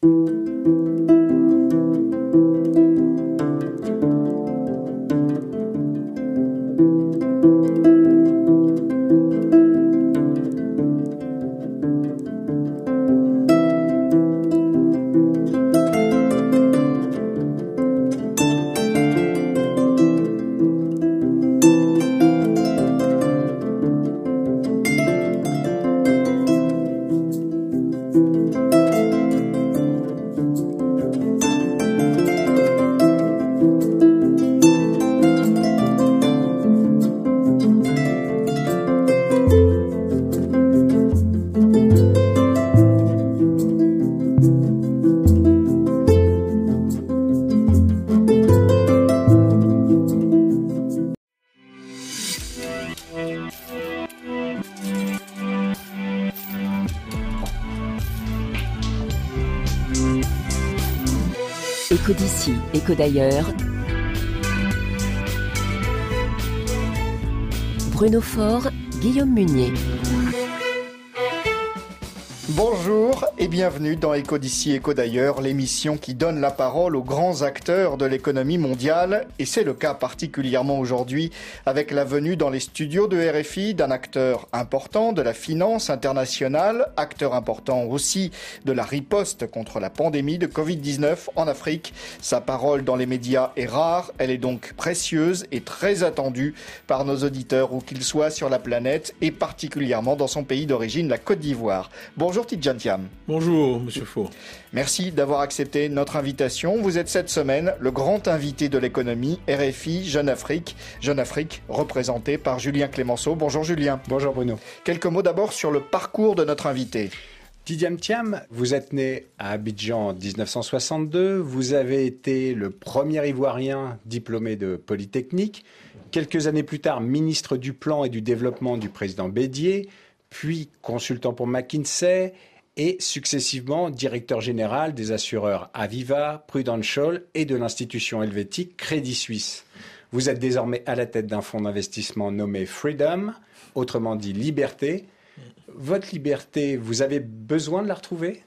Écho Écho d'ici, Écho d'ailleurs, l'émission qui donne la parole aux grands acteurs de l'économie mondiale. Et c'est le cas particulièrement aujourd'hui avec la venue dans les studios de RFI d'un acteur important de la finance internationale, acteur important aussi de la riposte contre la pandémie de Covid-19 en Afrique. Sa parole dans les médias est rare, elle est donc précieuse et très attendue par nos auditeurs où qu'ils soient sur la planète et particulièrement dans son pays d'origine, la Côte d'Ivoire. Bonjour Bonjour, monsieur Merci d'avoir accepté notre invitation. Vous êtes cette semaine le grand invité de l'économie RFI Jeune Afrique. Jeune Afrique, représenté par Julien Clémenceau. Bonjour Julien. Bonjour Bruno. Quelques mots d'abord sur le parcours de notre invité. Tidiane Thiam, vous êtes né à Abidjan en 1962. Vous avez été le premier Ivoirien diplômé de Polytechnique. Quelques années plus tard, ministre du Plan et du Développement du président Bédier puis consultant pour McKinsey et successivement directeur général des assureurs Aviva, Prudential et de l'institution helvétique Crédit Suisse. Vous êtes désormais à la tête d'un fonds d'investissement nommé Freedom, autrement dit liberté. Votre liberté, vous avez besoin de la retrouver?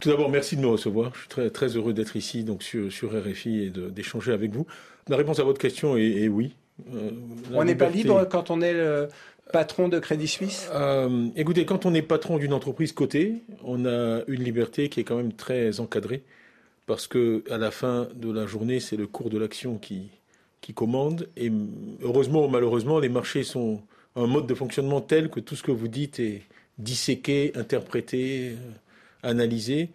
Tout d'abord, merci de me recevoir. Je suis très, très heureux d'être ici donc sur, sur RFI et d'échanger avec vous. La réponse à votre question est, oui. Euh, on n'est pas libre quand on est le, patron de Crédit Suisse? Euh, Écoutez, quand on est patron d'une entreprise cotée, on a une liberté qui est quand même très encadrée, parce que à la fin de la journée, c'est le cours de l'action qui, commande. Et heureusement ou malheureusement, les marchés sont un mode de fonctionnement tel que tout ce que vous dites est disséqué, interprété, euh, analysé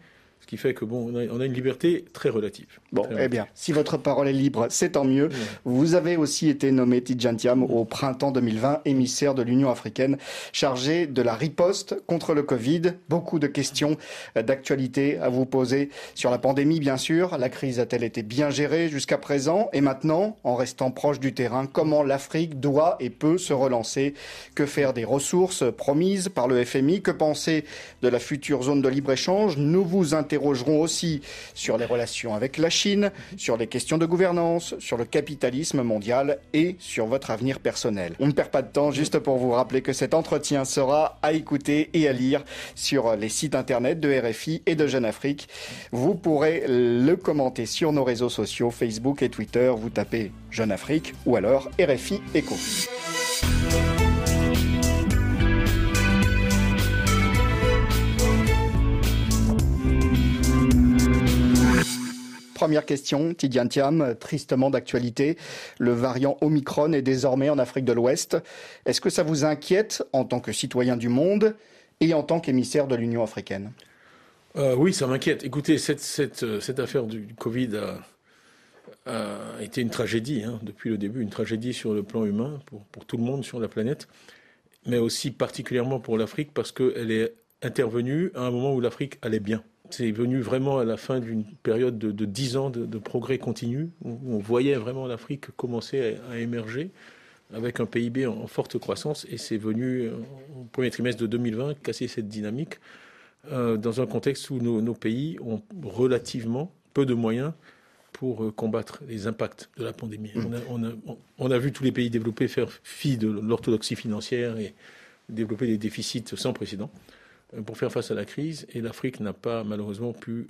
qui fait que bon, on a, une liberté très relative. Bon, eh bien, si votre parole est libre, c'est tant mieux. Vous avez aussi été nommé Tidjantiam au printemps 2020, émissaire de l'Union africaine, chargé de la riposte contre le Covid. Beaucoup de questions euh, d'actualité à vous poser sur la pandémie, bien sûr. La crise a-t-elle été bien gérée jusqu'à présent? Et maintenant, en restant proche du terrain, comment l'Afrique doit et peut se relancer? Que faire des ressources promises par le FMI Que penser de la future zone de libre-échange? Nous vous interrogeons interrogeront aussi sur les relations avec la Chine, sur les questions de gouvernance, sur le capitalisme mondial et sur votre avenir personnel. On ne perd pas de temps juste pour vous rappeler que cet entretien sera à écouter et à lire sur les sites internet de RFI et de Jeune Afrique. Vous pourrez le commenter sur nos réseaux sociaux Facebook et Twitter. Vous tapez Jeune Afrique ou alors RFI Echo. Première question, Tidiane Thiam, tristement d'actualité. Le variant Omicron est désormais en Afrique de l'Ouest. Est-ce que ça vous inquiète en tant que citoyen du monde et en tant qu'émissaire de l'Union africaine? Euh, Oui, ça m'inquiète. Écoutez, cette, euh, affaire du Covid a, été une tragédie hein, depuis le début, une tragédie sur le plan humain pour, pour tout le monde sur la planète, mais aussi particulièrement pour l'Afrique parce qu'elle est intervenue à un moment où l'Afrique allait bien. C'est venu vraiment à la fin d'une période de dix ans de, progrès continu, où on voyait vraiment l'Afrique commencer à, émerger avec un PIB en, forte croissance, et c'est venu euh, au premier trimestre de 2020 casser cette dynamique euh, dans un contexte où nos, pays ont relativement peu de moyens pour euh, combattre les impacts de la pandémie. Mmh. On, a, on a vu tous les pays développés faire fi de l'orthodoxie financière et développer des déficits sans précédent. Pour faire face à la crise et l'Afrique n'a pas malheureusement pu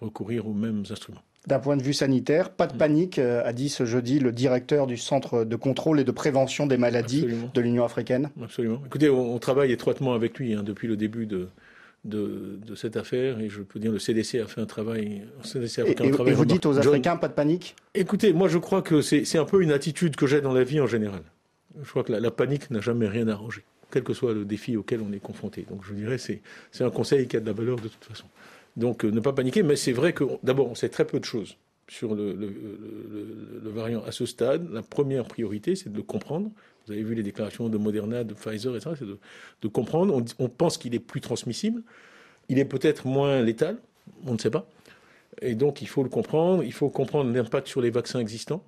recourir aux mêmes instruments. D'un point de vue sanitaire, pas de mm. panique, a dit ce jeudi le directeur du Centre de contrôle et de prévention des maladies de l'Union africaine. Absolument. Écoutez, on, travaille étroitement avec lui hein, depuis le début de, de, cette affaire et je peux dire le CDC a fait un travail. CDC a fait et, un travail et vous dites aux Africains pas de panique? Écoutez, moi je crois que c'est un peu une attitude que j'ai dans la vie en général. Je crois que la, panique n'a jamais rien arrangé, quel que soit le défi auquel on est confronté. Donc je dirais c'est un conseil qui a de la valeur de toute façon. Donc euh, ne pas paniquer, mais c'est vrai que d'abord on sait très peu de choses sur le, variant à ce stade. La première priorité, c'est de le comprendre. Vous avez vu les déclarations de Moderna, de Pfizer, etc. C'est de, comprendre. On, on pense qu'il est plus transmissible. Il est peut-être moins létal. On ne sait pas. Et donc, il faut le comprendre. Il faut comprendre l'impact sur les vaccins existants.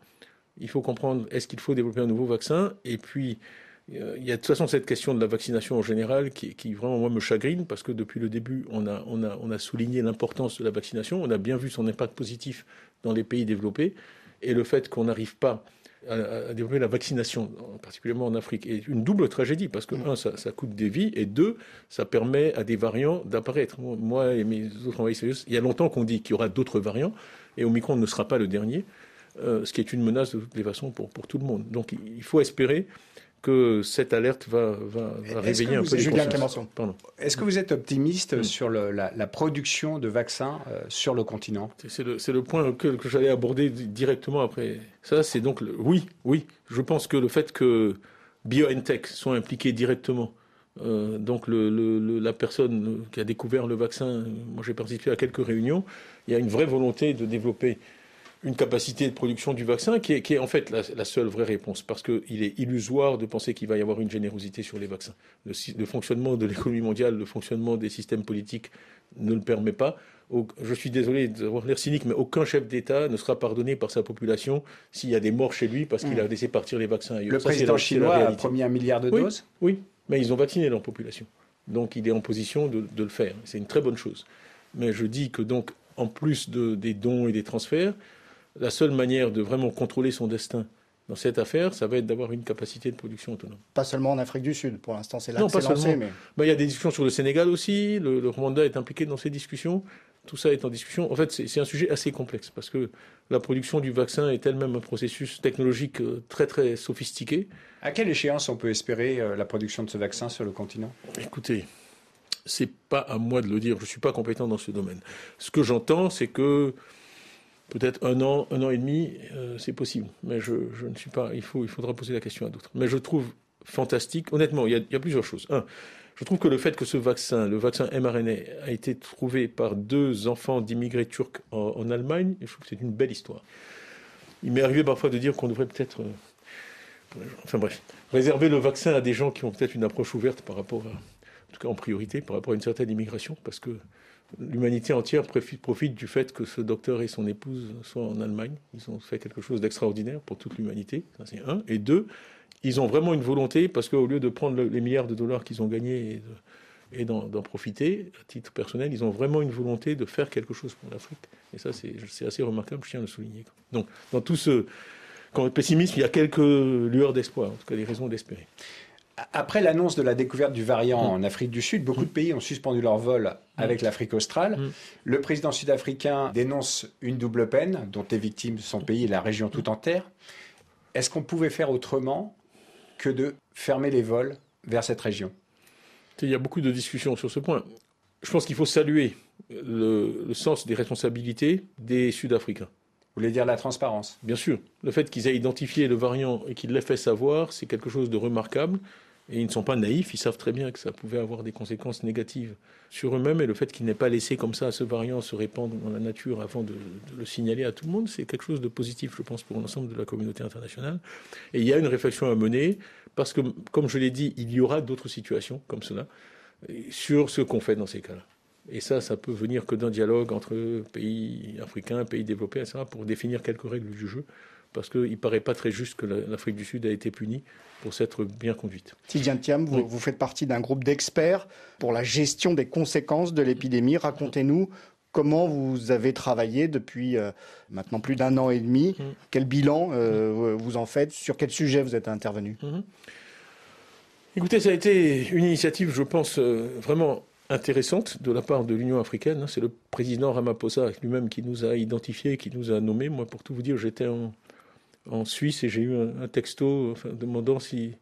Il faut comprendre est-ce qu'il faut développer un nouveau vaccin? Et puis, il y a de toute façon cette question de la vaccination en général qui, qui vraiment moi me chagrine parce que depuis le début on a, on a, on a souligné l'importance de la vaccination, on a bien vu son impact positif dans les pays développés et le fait qu'on n'arrive pas à, développer la vaccination, particulièrement en Afrique, est une double tragédie parce que, un, ça, ça, coûte des vies, et deux, ça permet à des variants d'apparaître. Moi et mes autres envahisseurs, il y a longtemps qu'on dit qu'il y aura d'autres variants, et Omicron ne sera pas le dernier, euh, ce qui est une menace de toutes les façons pour, pour tout le monde. Donc il faut espérer que cette alerte va, va, réveiller un peu les Julien Est-ce que vous êtes optimiste hmm. sur la, production de vaccins euh, sur le continent? C'est le, le, point que, que j'allais aborder directement après. Ça, c'est donc le, oui, oui. Je pense que le fait que BioNTech soit impliqué directement euh, donc le, la personne qui a découvert le vaccin, moi j'ai participé à quelques réunions, il y a une vraie volonté de développer une capacité de production du vaccin qui est, qui est en fait la, seule vraie réponse, parce qu'il est illusoire de penser qu'il va y avoir une générosité sur les vaccins. Le, fonctionnement de l'économie mondiale, le fonctionnement des systèmes politiques ne le permet pas. Je suis désolé d'avoir l'air cynique, mais aucun chef d'État ne sera pardonné par sa population s'il y a des morts chez lui parce qu'il a hmm. laissé partir les vaccins ailleurs. Le président chinois a promis un milliard de doses Oui, mais ils ont vacciné leur population. Donc il est en position de, de le faire. C'est une très bonne chose. Mais je dis que donc, en plus de, des dons et des transferts, la seule manière de vraiment contrôler son destin dans cette affaire, ça va être d'avoir une capacité de production autonome. Pas seulement en Afrique du Sud, pour l'instant c'est là que c'est lancé. Mais... Ben, il y a des discussions sur le Sénégal aussi, le, Rwanda est impliqué dans ces discussions, tout ça est en discussion. En fait, c'est un sujet assez complexe, parce que la production du vaccin est elle-même un processus technologique euh, très très sophistiqué. À quelle échéance on peut espérer euh, la production de ce vaccin sur le continent? Écoutez, c'est pas à moi de le dire, je ne suis pas compétent dans ce domaine. Ce que j'entends, c'est que peut-être un an, un an et demi, euh, c'est possible. Mais je, ne suis pas. Il, faut, il faudra poser la question à d'autres. Mais je trouve fantastique. Honnêtement, il y, a, plusieurs choses. Un, je trouve que le fait que ce vaccin, le vaccin mRNA, a été trouvé par deux enfants d'immigrés turcs en, Allemagne, je trouve que c'est une belle histoire. Il m'est arrivé parfois de dire qu'on devrait peut-être. Euh, enfin bref, réserver le vaccin à des gens qui ont peut-être une approche ouverte par rapport à. En tout cas en priorité, par rapport à une certaine immigration, parce que l'humanité entière profite du fait que ce docteur et son épouse soient en Allemagne. Ils ont fait quelque chose d'extraordinaire pour toute l'humanité. Ça, c'est un. Et deux, ils ont vraiment une volonté, parce qu'au lieu de prendre les milliards de dollars qu'ils ont gagnés et, d'en, profiter, à titre personnel, ils ont vraiment une volonté de faire quelque chose pour l'Afrique. Et ça, c'est, assez remarquable, je tiens à le souligner. Donc, dans tout ce pessimisme, il y a quelques lueurs d'espoir, en tout cas des raisons d'espérer. Après l'annonce de la découverte du variant mm. en Afrique du Sud, beaucoup de pays ont suspendu leur vol mm. avec l'Afrique australe. Mm. Le président sud-africain dénonce une double peine dont est victime son pays et la région tout entière. Est-ce qu'on pouvait faire autrement que de fermer les vols vers cette région? Il y a beaucoup de discussions sur ce point. Je pense qu'il faut saluer le, le sens des responsabilités des Sud-Africains. Vous voulez dire la transparence? Bien sûr. Le fait qu'ils aient identifié le variant et qu'ils l'aient fait savoir, c'est quelque chose de remarquable. Et ils ne sont pas naïfs, ils savent très bien que ça pouvait avoir des conséquences négatives sur eux-mêmes. Et le fait qu'ils n'aient pas laissé comme ça ce variant se répandre dans la nature avant de, le signaler à tout le monde, c'est quelque chose de positif, je pense, pour l'ensemble de la communauté internationale. Et il y a une réflexion à mener, parce que, comme je l'ai dit, il y aura d'autres situations comme cela, sur ce qu'on fait dans ces cas-là. Et ça, ça peut venir que d'un dialogue entre pays africains, pays développés, etc., pour définir quelques règles du jeu parce qu'il ne paraît pas très juste que l'Afrique du Sud a été punie pour s'être bien conduite. Tidjane Thiam, vous, vous, faites partie d'un groupe d'experts pour la gestion des conséquences de l'épidémie. Racontez-nous comment vous avez travaillé depuis euh, maintenant plus d'un an et demi. Mm. Quel bilan euh, vous en faites? Sur quel sujet vous êtes intervenu? Mm-hmm. Écoutez, ça a été une initiative, je pense, euh, vraiment intéressante de la part de l'Union africaine. C'est le président Ramaphosa lui-même qui nous a identifiés, qui nous a nommés. Moi, pour tout vous dire, j'étais en, en Suisse et j'ai eu un, texto demandant si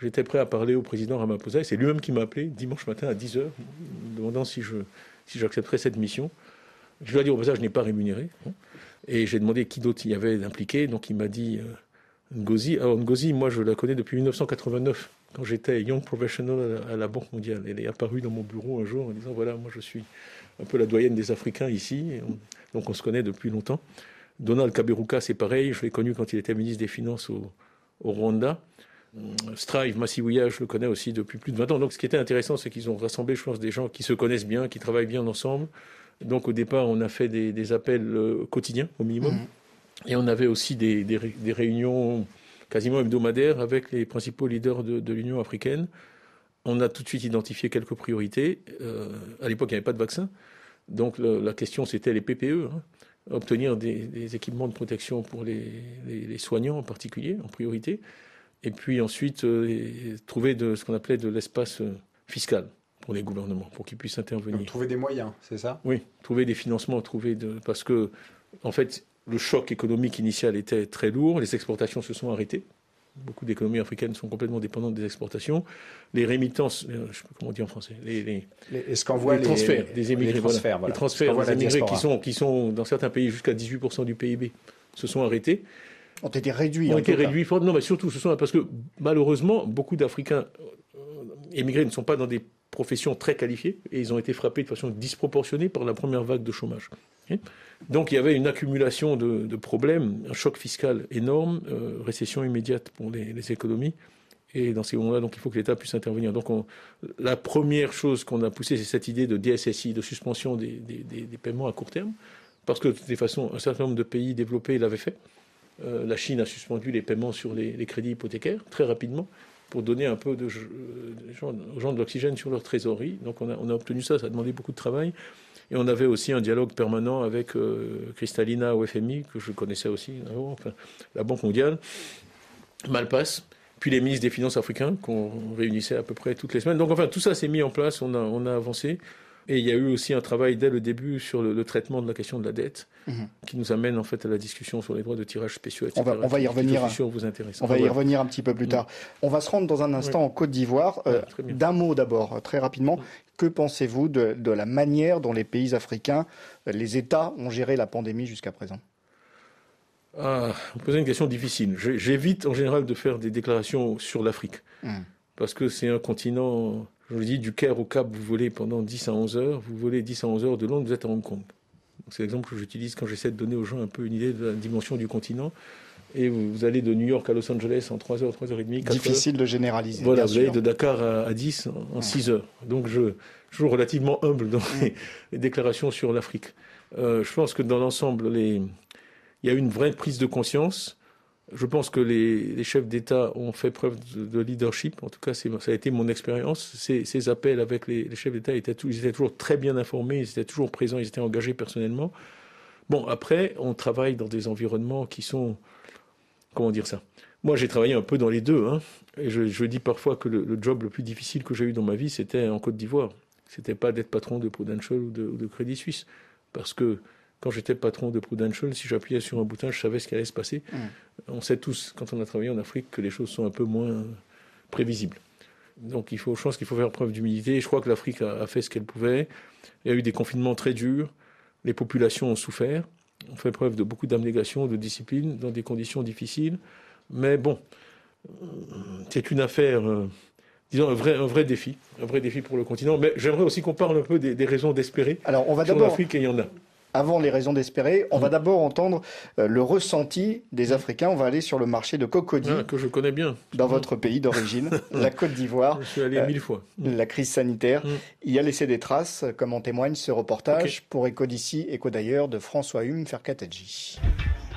j'étais prêt à parler au président Ramaphosa. Et c'est lui-même qui m'a appelé dimanche matin à 10h, demandant si je si j'accepterais cette mission. Je lui ai dit au passage, je n'ai pas rémunéré. Hein. Et j'ai demandé qui d'autre y avait impliqué. Donc il m'a dit euh, Ngozi. Alors Ngozi, moi je la connais depuis 1989, quand j'étais Young Professional à la Banque mondiale. Elle est apparue dans mon bureau un jour en disant voilà, moi je suis un peu la doyenne des Africains ici. donc on se connaît depuis longtemps. Donald Kaberuka, c'est pareil. Je l'ai connu quand il était ministre des Finances au, Rwanda. Strive Massiwia, je le connais aussi depuis plus de 20 ans. Donc ce qui était intéressant, c'est qu'ils ont rassemblé, je pense, des gens qui se connaissent bien, qui travaillent bien ensemble. Donc au départ, on a fait des, appels euh, quotidiens au minimum. Mhm. Et on avait aussi des, réunions quasiment hebdomadaires avec les principaux leaders de, l'Union africaine. On a tout de suite identifié quelques priorités. Euh, à l'époque, il n'y avait pas de vaccin. Donc la question, c'était les PPE. Hein obtenir des, équipements de protection pour les, soignants en particulier, en priorité, et puis ensuite euh, trouver de, ce qu'on appelait de l'espace euh, fiscal pour les gouvernements, pour qu'ils puissent intervenir. Donc, trouver des moyens, c'est ça? Oui, trouver des financements, trouver de, parce que en fait le choc économique initial était très lourd, les exportations se sont arrêtées. Beaucoup d'économies africaines sont complètement dépendantes des exportations. Les rémittances, euh, je sais pas comment dire en français, les, les, les, transferts des émigrés, les transferts, des émigrés qui sont, qui sont dans certains pays jusqu'à 18% du PIB se sont arrêtés. Ont été réduits. Ont été réduits. Non, mais surtout, ce sont parce que malheureusement, beaucoup d'Africains euh, émigrés ne sont pas dans des professions très qualifiées et ils ont été frappés de façon disproportionnée par la première vague de chômage. Donc il y avait une accumulation de, problèmes, un choc fiscal énorme, euh, récession immédiate pour les, économies. Et dans ces moments-là, il faut que l'État puisse intervenir. Donc la première chose qu'on a poussée, c'est cette idée de DSSI, de suspension des, paiements à court terme, parce que de toute façon, un certain nombre de pays développés l'avaient fait. Euh, la Chine a suspendu les paiements sur les, crédits hypothécaires très rapidement pour donner un peu de, aux gens de l'oxygène sur leur trésorerie. Donc on a, on a obtenu ça, ça a demandé beaucoup de travail. Et on avait aussi un dialogue permanent avec euh, Kristalina au FMI, que je connaissais aussi, la Banque mondiale, Malpass, puis les ministres des Finances africains qu'on réunissait à peu près toutes les semaines. Donc enfin, tout ça s'est mis en place, on a, on a avancé. Et il y a eu aussi un travail dès le début sur le, traitement de la question de la dette, mhm. qui nous amène en fait à la discussion sur les droits de tirage spéciaux, etc. On va, y revenir. vous intéresse. On va y revenir un petit peu plus tard. On va se rendre dans un instant en Côte d'Ivoire. Euh, d'un mot d'abord, très rapidement. Que pensez-vous de, la manière dont les pays africains, les États ont géré la pandémie jusqu'à présent? Ah, Vous posez une question difficile. J'évite en général de faire des déclarations sur l'Afrique. Hmm. Parce que c'est un continent je vous dis, du Caire au Cap, vous volez pendant 10 à 11 heures. Vous volez 10 à 11 heures de Londres, vous êtes à Hong Kong. C'est l'exemple que j'utilise quand j'essaie de donner aux gens un peu une idée de la dimension du continent. Et vous, allez de New York à Los Angeles en 3 heures, 3 heures et demie. Difficile de généraliser. Voilà, vous allez de Dakar à, 10 en, 6 heures. Donc je, je suis relativement humble dans les, déclarations sur l'Afrique. Euh, je pense que dans l'ensemble, il y a une vraie prise de conscience je pense que les, chefs d'État ont fait preuve de, leadership. En tout cas, ça a été mon expérience. Ces, appels avec les, chefs d'État étaient, ils étaient toujours très bien informés, ils étaient toujours présents, ils étaient engagés personnellement. Bon, après, on travaille dans des environnements qui sont, comment dire ça? Moi, j'ai travaillé un peu dans les deux. Hein, et je, dis parfois que le, job le plus difficile que j'ai eu dans ma vie, c'était en Côte d'Ivoire. C'était pas d'être patron de Prudential ou de, ou de Crédit Suisse, parce que quand j'étais patron de Prudential, si j'appuyais sur un bouton, je savais ce qui allait se passer. Mm. On sait tous, quand on a travaillé en Afrique, que les choses sont un peu moins prévisibles. Donc il faut, je pense qu'il faut faire preuve d'humilité. Je crois que l'Afrique a, fait ce qu'elle pouvait. Il y a eu des confinements très durs. Les populations ont souffert. On fait preuve de beaucoup d'abnégation, de discipline, dans des conditions difficiles. Mais bon, c'est une affaire, euh, disons, un vrai, un vrai défi, un vrai défi pour le continent. Mais j'aimerais aussi qu'on parle un peu des, raisons d'espérer. Alors, on va d'abord. L'Afrique, et il y en a avant les raisons d'espérer, on va mm. d'abord entendre euh, le ressenti des mm. Africains. On va aller sur le marché de Cocody. Ah, que je connais bien. Dans votre pays d'origine, la Côte d'Ivoire. Je suis allé euh, mille fois. La crise sanitaire Il mm. y a laissé des traces, comme en témoigne ce reportage pour Éco d'ici, Éco d'ailleurs, de François Hume Ferkatadji.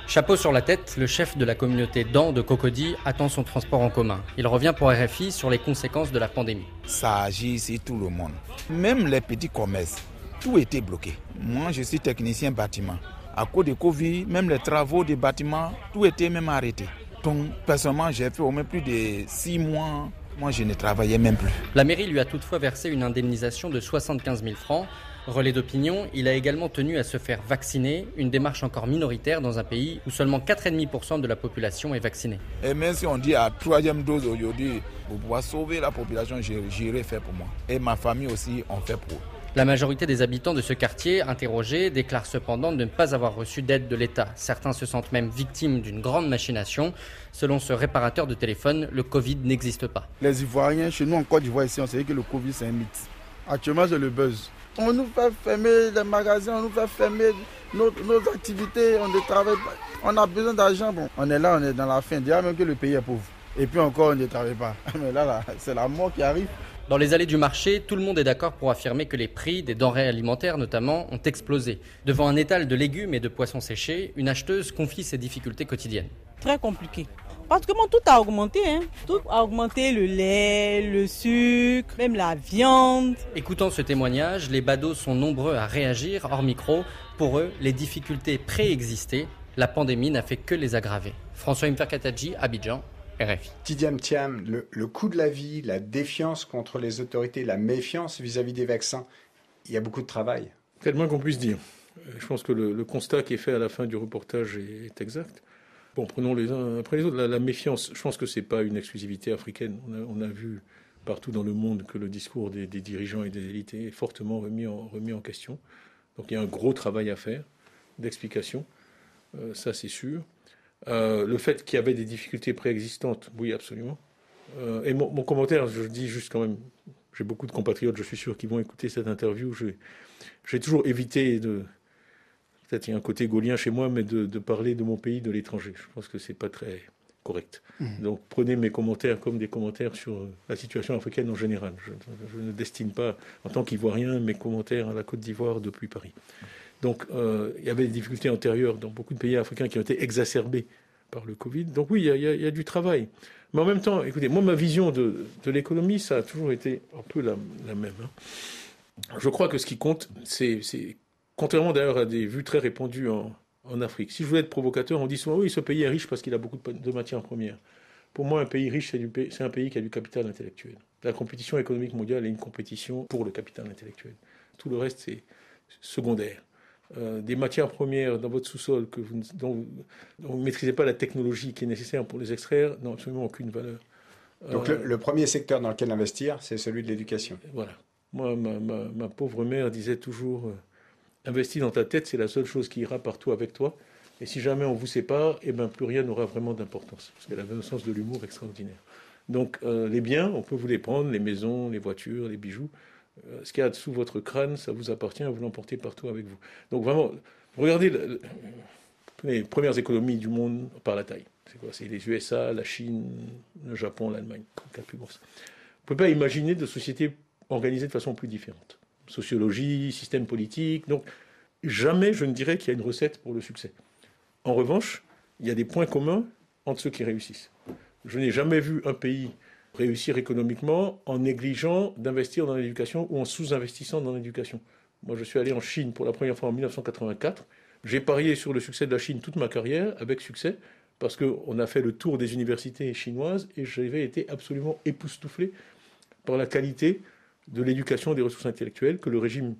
Chapeau sur la tête, le chef de la communauté Dan de Cocody attend son transport en commun. Il revient pour RFI sur les conséquences de la pandémie. Ça agit ici tout le monde, même les petits commerces tout était bloqué. Moi, je suis technicien bâtiment. À cause de Covid, même les travaux des bâtiments, tout était même arrêté. Donc, personnellement, j'ai fait au moins plus de six mois Moi, je ne travaillais même plus. La mairie lui a toutefois versé une indemnisation de 75 000 francs. Relais d'opinion, il a également tenu à se faire vacciner, une démarche encore minoritaire dans un pays où seulement 4,5% de la population est vaccinée. Et même si on dit à troisième dose aujourd'hui, pour pouvoir sauver la population, j'irai faire pour moi. Et ma famille aussi, on fait pour eux. La majorité des habitants de ce quartier, interrogés, déclarent cependant ne pas avoir reçu d'aide de l'État. Certains se sentent même victimes d'une grande machination. Selon ce réparateur de téléphone, le Covid n'existe pas. Les Ivoiriens, chez nous en Côte d'Ivoire, ici, on sait que le Covid, c'est un mythe. Actuellement, c'est le buzz. On nous fait fermer les magasins, on nous fait fermer nos, activités, on ne travaille pas. On a besoin d'argent. On est là, on est dans la fin. Déjà même que le pays est pauvre. Et puis encore, on ne travaille pas. Mais là, là c'est la mort qui arrive. Dans les allées du marché, tout le monde est d'accord pour affirmer que les prix des denrées alimentaires notamment ont explosé. Devant un étal de légumes et de poissons séchés, une acheteuse confie ses difficultés quotidiennes. Très compliqué. Parce que tout a augmenté. Hein. Tout a augmenté, le lait, le sucre, même la viande. Écoutant ce témoignage, les badauds sont nombreux à réagir hors micro. Pour eux, les difficultés préexistaient. La pandémie n'a fait que les aggraver. François Imferkataji, Abidjan, RFI. Tidiam Thiam, le, coût de la vie, la défiance contre les autorités, la méfiance vis-à-vis des vaccins, il y a beaucoup de travail. C'est moins qu'on puisse dire. Euh, je pense que le, constat qui est fait à la fin du reportage est, exact. Bon, prenons les uns après les autres. La, méfiance, je pense que ce n'est pas une exclusivité africaine. On a, vu partout dans le monde que le discours des, dirigeants et des élites est fortement remis en, remis en question. Donc il y a un gros travail à faire d'explication, euh, ça c'est sûr. Euh, le fait qu'il y avait des difficultés préexistantes, oui, absolument. Euh, et mon, commentaire, je dis juste quand même, j'ai beaucoup de compatriotes, je suis sûr, qui vont écouter cette interview. J'ai toujours évité de. Peut-être il y a un côté gaulien chez moi, mais de, parler de mon pays de l'étranger. Je pense que c'est pas très correct. Mmh. Donc prenez mes commentaires comme des commentaires sur la situation africaine en général. Je, je ne destine pas, en tant qu'Ivoirien, mes commentaires à la Côte d'Ivoire depuis Paris. Donc euh, il y avait des difficultés antérieures dans beaucoup de pays africains qui ont été exacerbées par le Covid. Donc oui, il y, a, du travail. Mais en même temps, écoutez, moi, ma vision de, l'économie, ça a toujours été un peu la, même. Hein. Je crois que ce qui compte, c'est, contrairement d'ailleurs à des vues très répandues en, Afrique. Si je voulais être provocateur, on dit souvent, oui, ce pays est riche parce qu'il a beaucoup de, matières premières. Pour moi, un pays riche, c'est un pays qui a du capital intellectuel. La compétition économique mondiale est une compétition pour le capital intellectuel. Tout le reste, c'est secondaire. Euh, des matières premières dans votre sous-sol que vous, dont, vous ne maîtrisez pas la technologie qui est nécessaire pour les extraire n'ont absolument aucune valeur. Donc le, euh, premier secteur dans lequel investir, c'est celui de l'éducation. Voilà. Moi, ma, pauvre mère disait toujours, euh, investis dans ta tête, c'est la seule chose qui ira partout avec toi. Et si jamais on vous sépare, eh ben, plus rien n'aura vraiment d'importance. Parce qu'elle avait un sens de l'humour extraordinaire. Donc les biens, on peut vous les prendre, les maisons, les voitures, les bijoux. Euh, ce qu'il y a sous votre crâne, ça vous appartient, vous l'emportez partout avec vous. Donc vraiment, regardez les premières économies du monde par la taille. C'est quoi? C'est les USA, la Chine, le Japon, l'Allemagne, la plus grosse. Vous ne pouvez pas imaginer de sociétés organisées de façon plus différente. Sociologie, système politique. Donc, jamais je ne dirais qu'il y a une recette pour le succès. En revanche, il y a des points communs entre ceux qui réussissent. Je n'ai jamais vu un pays réussir économiquement en négligeant d'investir dans l'éducation ou en sous-investissant dans l'éducation. Moi, je suis allé en Chine pour la première fois en 1984. J'ai parié sur le succès de la Chine toute ma carrière, avec succès, parce qu'on a fait le tour des universités chinoises et j'avais été absolument époustouflé par la qualité de l'éducation des ressources intellectuelles que le régime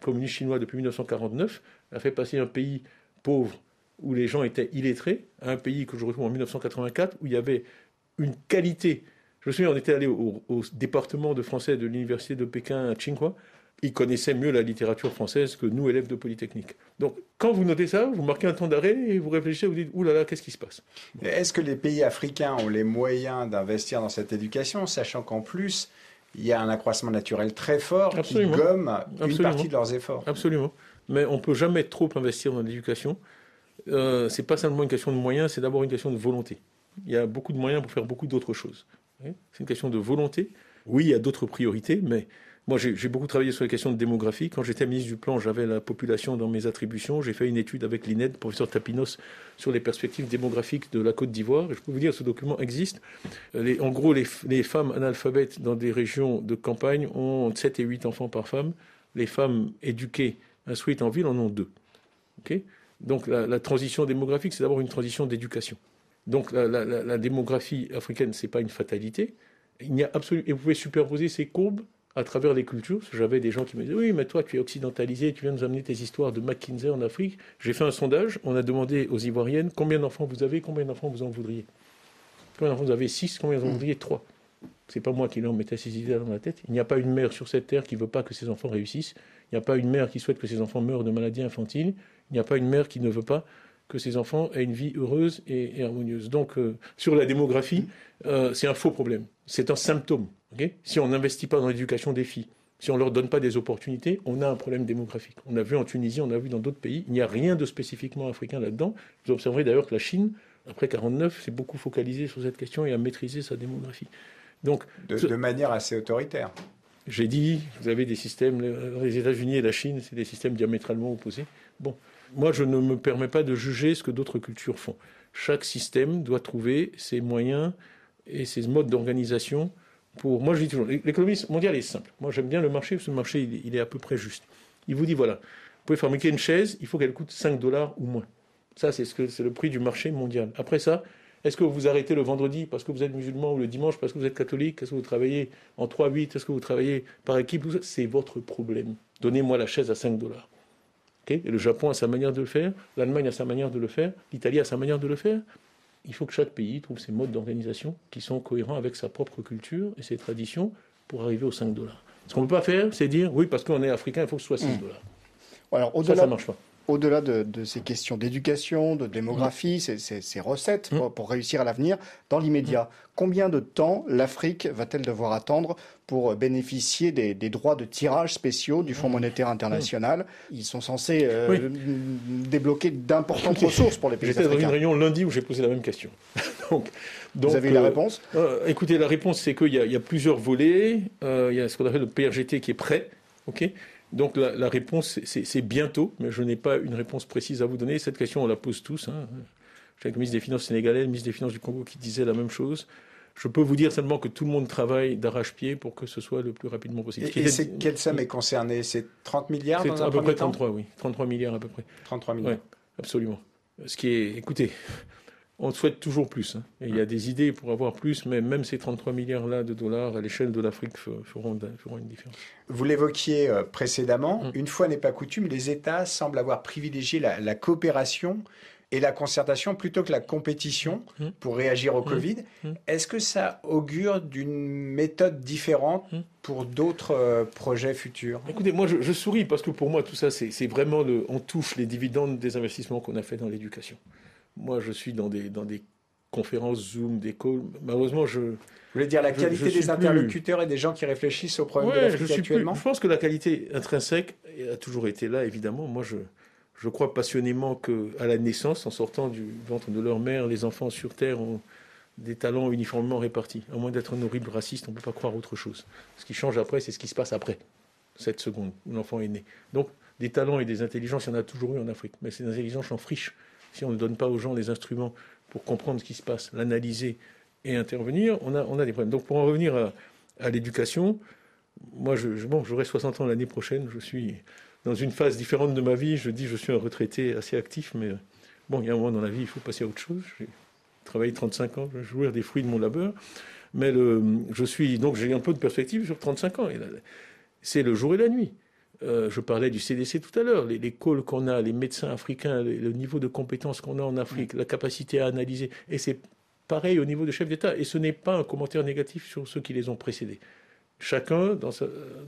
communiste chinois depuis 1949 a fait passer un pays pauvre où les gens étaient illettrés à un pays que je retrouve en 1984 où il y avait une qualité je me souviens, on était allé au, département de français de l'université de Pékin à Tsinghua. Ils connaissaient mieux la littérature française que nous, élèves de Polytechnique. Donc, quand vous notez ça, vous marquez un temps d'arrêt et vous réfléchissez, vous dites, ouh là là, qu'est-ce qui se passe? Est-ce que les pays africains ont les moyens d'investir dans cette éducation, sachant qu'en plus, il y a un accroissement naturel très fort qui gomme une partie de leurs efforts? Absolument. Mais on ne peut jamais trop investir dans l'éducation. Euh, ce n'est pas simplement une question de moyens, c'est d'abord une question de volonté. Il y a beaucoup de moyens pour faire beaucoup d'autres choses. C'est une question de volonté. Oui, il y a d'autres priorités, mais moi, j'ai beaucoup travaillé sur les questions de démographie. Quand j'étais ministre du Plan, j'avais la population dans mes attributions. J'ai fait une étude avec l'INED, professeur Tapinos, sur les perspectives démographiques de la Côte d'Ivoire. Je peux vous dire, ce document existe. en gros, les, femmes analphabètes dans des régions de campagne ont 7 et 8 enfants par femme. Les femmes éduquées, instruites en ville, en ont 2. Donc la transition démographique, c'est d'abord une transition d'éducation. Donc la, démographie africaine, ce n'est pas une fatalité, Il n'y a absolument, et vous pouvez superposer ces courbes à travers les cultures. J'avais des gens qui me disaient Oui, mais toi, tu es occidentalisé, tu viens nous amener tes histoires de McKinsey en Afrique. J'ai fait un sondage, on a demandé aux Ivoiriennes combien d'enfants vous avez, combien d'enfants vous en voudriez. Combien d'enfants vous avez? Six, combien vous en voudriez? Trois. C'est pas moi qui leur mettais ces idées dans la tête. Il n'y a pas une mère sur cette terre qui veut pas que ses enfants réussissent. Il n'y a pas une mère qui souhaite que ses enfants meurent de maladies infantiles. Il n'y a pas une mère qui ne veut pas que ses enfants aient une vie heureuse et, harmonieuse. Donc, euh, sur la démographie, euh, c'est un faux problème. C'est un symptôme. si on n'investit pas dans l'éducation des filles, si on ne leur donne pas des opportunités, on a un problème démographique. On a vu en Tunisie, on a vu dans d'autres pays, il n'y a rien de spécifiquement africain là-dedans. Vous observerez d'ailleurs que la Chine, après 49, s'est beaucoup focalisée sur cette question et a maîtrisé sa démographie. Donc, de, manière assez autoritaire. J'ai dit, vous avez des systèmes, les États-Unis et la Chine, c'est des systèmes diamétralement opposés. Bon, moi, je ne me permets pas de juger ce que d'autres cultures font. Chaque système doit trouver ses moyens et ses modes d'organisation pour. Moi, je dis toujours, l'économie mondiale est simple. Moi, j'aime bien le marché parce que le marché, il est à peu près juste. Il vous dit voilà, vous pouvez fabriquer une chaise, il faut qu'elle coûte 5 dollars ou moins. Ça, c'est le prix du marché mondial. Après ça, est-ce que vous arrêtez le vendredi parce que vous êtes musulman ou le dimanche parce que vous êtes catholique? Est-ce que vous travaillez en 3-8 Est-ce que vous travaillez par équipe? C'est votre problème. Donnez-moi la chaise à 5 dollars. Et le Japon a sa manière de le faire, l'Allemagne a sa manière de le faire, l'Italie a sa manière de le faire. Il faut que chaque pays trouve ses modes d'organisation qui sont cohérents avec sa propre culture et ses traditions pour arriver aux 5 dollars. Ce qu'on ne peut pas faire, c'est dire oui, parce qu'on est africain, il faut que ce soit 6 mmh. dollars. Alors, au-delà, ça, ça marche pas au-delà de, ces questions d'éducation, de démographie, mmh. ces, recettes mmh. pour, réussir à l'avenir, dans l'immédiat, mmh. combien de temps l'Afrique va-t-elle devoir attendre pour bénéficier des, droits de tirage spéciaux du Fonds monétaire international? Ils sont censés euh, débloquer d'importantes ressources pour les pays africains. J'étais dans une réunion lundi où j'ai posé la même question. donc, Vous avez eu la euh, réponse? euh, Écoutez, la réponse, c'est qu'il y, a plusieurs volets. il y a ce qu'on appelle le PRGT qui est prêt. Donc la, réponse, c'est bientôt, mais je n'ai pas une réponse précise à vous donner. Cette question, on la pose tous. Hein. J'ai le ministre des Finances sénégalais, le ministre des Finances du Congo qui disait la même chose. Je peux vous dire seulement que tout le monde travaille d'arrache-pied pour que ce soit le plus rapidement possible. Et, c'est quelle somme est concernée? C'est 30 milliards C'est à peu près 33, oui. 33 milliards à peu près. 33 milliards. Oui, absolument. Ce qui est, écoutez, on souhaite toujours plus. Hein. il y a des idées pour avoir plus, mais même ces 33 milliards-là de dollars à l'échelle de l'Afrique feront, une différence. Vous l'évoquiez euh, précédemment, mm. une fois n'est pas coutume, les États semblent avoir privilégié la, coopération et la concertation plutôt que la compétition mm. pour réagir au mm. Covid. Est-ce que ça augure d'une méthode différente pour d'autres euh, projets futurs? Écoutez, moi je, souris parce que pour moi tout ça, c'est vraiment le, on touche les dividendes des investissements qu'on a fait dans l'éducation. Moi, je suis dans des, dans des conférences Zoom, des calls. Malheureusement, je. Vous voulez dire la qualité des interlocuteurs et des gens qui réfléchissent au problème de l'Afrique actuellement Je pense que la qualité intrinsèque a toujours été là, évidemment. Moi, je, je crois passionnément qu'à la naissance, en sortant du ventre de leur mère, les enfants sur Terre ont des talents uniformément répartis. À moins d'être un horrible raciste, on ne peut pas croire autre chose. Ce qui change après, c'est ce qui se passe après, cette seconde, où l'enfant est né. Donc, des talents et des intelligences, il y en a toujours eu en Afrique. Mais ces intelligences sont friches si on ne donne pas aux gens les instruments pour comprendre ce qui se passe, l'analyser et intervenir, on a, on a des problèmes. Donc pour en revenir à, l'éducation, moi, je, bon, j'aurai 60 ans l'année prochaine, je suis dans une phase différente de ma vie, je dis je suis un retraité assez actif, mais bon, il y a un moment dans la vie, il faut passer à autre chose. J'ai travaillé 35 ans, je vais jouir des fruits de mon labeur, mais le, je suis, donc j'ai un peu de perspective sur 35 ans. C'est le jour et la nuit. Euh, je parlais du CDC tout à l'heure, les, les calls qu'on a, les médecins africains, le niveau de compétences qu'on a en Afrique, la capacité à analyser. Et c'est pareil au niveau de chef d'État. Et ce n'est pas un commentaire négatif sur ceux qui les ont précédés. Chacun, dans,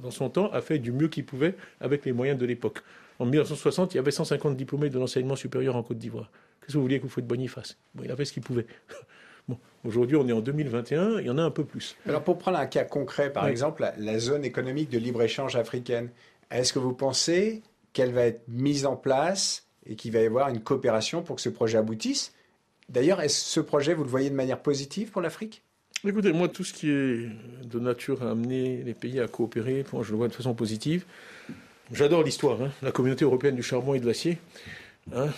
dans son temps, a fait du mieux qu'il pouvait avec les moyens de l'époque. En 1960, il y avait 150 diplômés de l'enseignement supérieur en Côte d'Ivoire. Qu'est-ce que vous vouliez que vous faites Boniface? Bon, Il a fait ce qu'il pouvait. Bon, aujourd'hui, on est en 2021, il y en a un peu plus. Alors, pour prendre un cas concret, par exemple, la, zone économique de libre-échange africaine, est-ce que vous pensez qu'elle va être mise en place et qu'il va y avoir une coopération pour que ce projet aboutisse? D'ailleurs, est-ce ce projet, vous le voyez de manière positive pour l'Afrique? Écoutez, moi, tout ce qui est de nature à amener les pays à coopérer, je le vois de façon positive. J'adore l'histoire, hein. la communauté européenne du charbon et de l'acier. Hein.